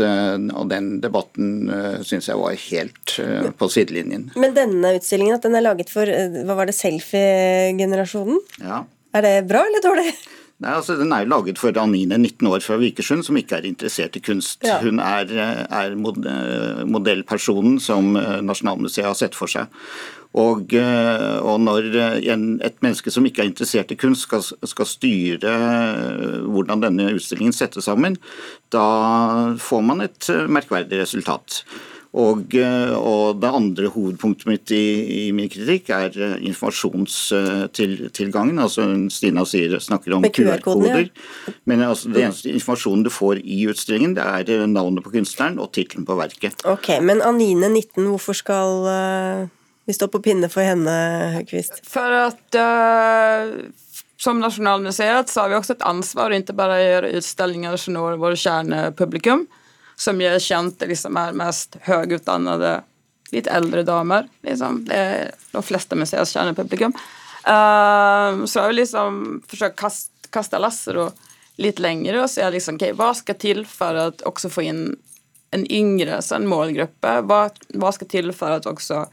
og den debatten uh, syns jeg var helt uh, på sidelinjen. Men denne utstillingen, at den er laget for eh, hva var det, selfie-generasjonen? Ja. Er det bra eller dårlig? Nei, altså Den er jo laget for Anine, 19 år fra Vikersund, som ikke er interessert i kunst. Ja. Hun er, er modellpersonen som eh, Nasjonalmuseet har sett for seg. Og, eh, og når en, et menneske som ikke er interessert i kunst, skal, skal, styre hvordan denne utstillingen settes sammen, da får man et merkverdig resultat. Og, eh, og, det andre hovedpunktet mitt i, i min kritikk er eh, informasjonstilgangen. altså Stina sier, snakker om QR-koder. Ja. Men altså, den eneste informasjonen du får i utstillingen, det er eh, navnet på kunstneren og tittelen på verket. Ok, Men Anine 19, hvorfor skal vi står på pinne for henne, Høgkvist. For at uh, som Nasjonalmuseet så har vi også et ansvar å ikke bare gjøre utstillinger som når vårt kjernepublikum som jag känt liksom er mest høyutdannede, litt eldre damer. Liksom. Det er de fleste museers kjernepublikum. Uh, så har vi liksom forsøkt kast, kaste lasser litt längre og se liksom, okay, hva skal til for å også få inn en yngre en målgruppe. Hva, hva skal til for at också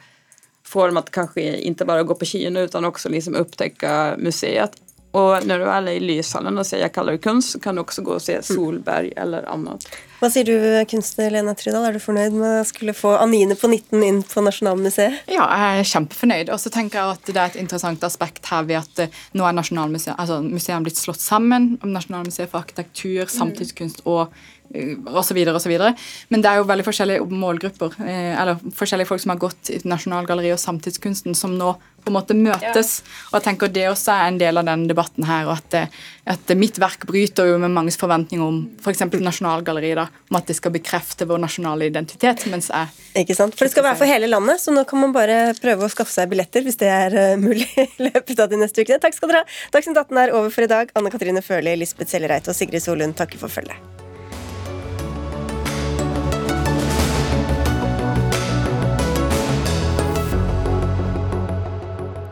få dem att kanske inte bara gå på kino utan också liksom upptäcka museet och när du väl är i Lyshallen och säger jag kallar det kunst så kan du också gå och se mm. Solberg eller annat. Hva sier du, kunstner Lena Trydal, er du fornøyd med å skulle få Anine på 19 inn på Nasjonalmuseet? Ja, jeg er kjempefornøyd. Og så tenker jeg at det er et interessant aspekt her ved at eh, nå er Nasjonalmuseet, altså museet blitt slått sammen om Nasjonalmuseet for arkitektur, samtidskunst og osv. osv. Men det er jo veldig forskjellige målgrupper, eh, eller forskjellige folk som har gått i Nasjonalgalleriet og samtidskunsten, som nå på en måte møtes. Og jeg tenker Det også er en del av denne debatten her, og at, det, at mitt verk bryter jo med manges forventninger om f.eks. For Nasjonalgalleriet, da, om at det skal bekrefte vår nasjonale identitet. mens jeg... Ikke sant? For det skal være for hele landet, så nå kan man bare prøve å skaffe seg billetter hvis det er uh, mulig (laughs) i løpet av de neste ukene. Takk skal dere ha. Dagsnytt 18 er over for i dag. Anne Katrine Førli, Lisbeth Sellereit og Sigrid Solund takker for følget.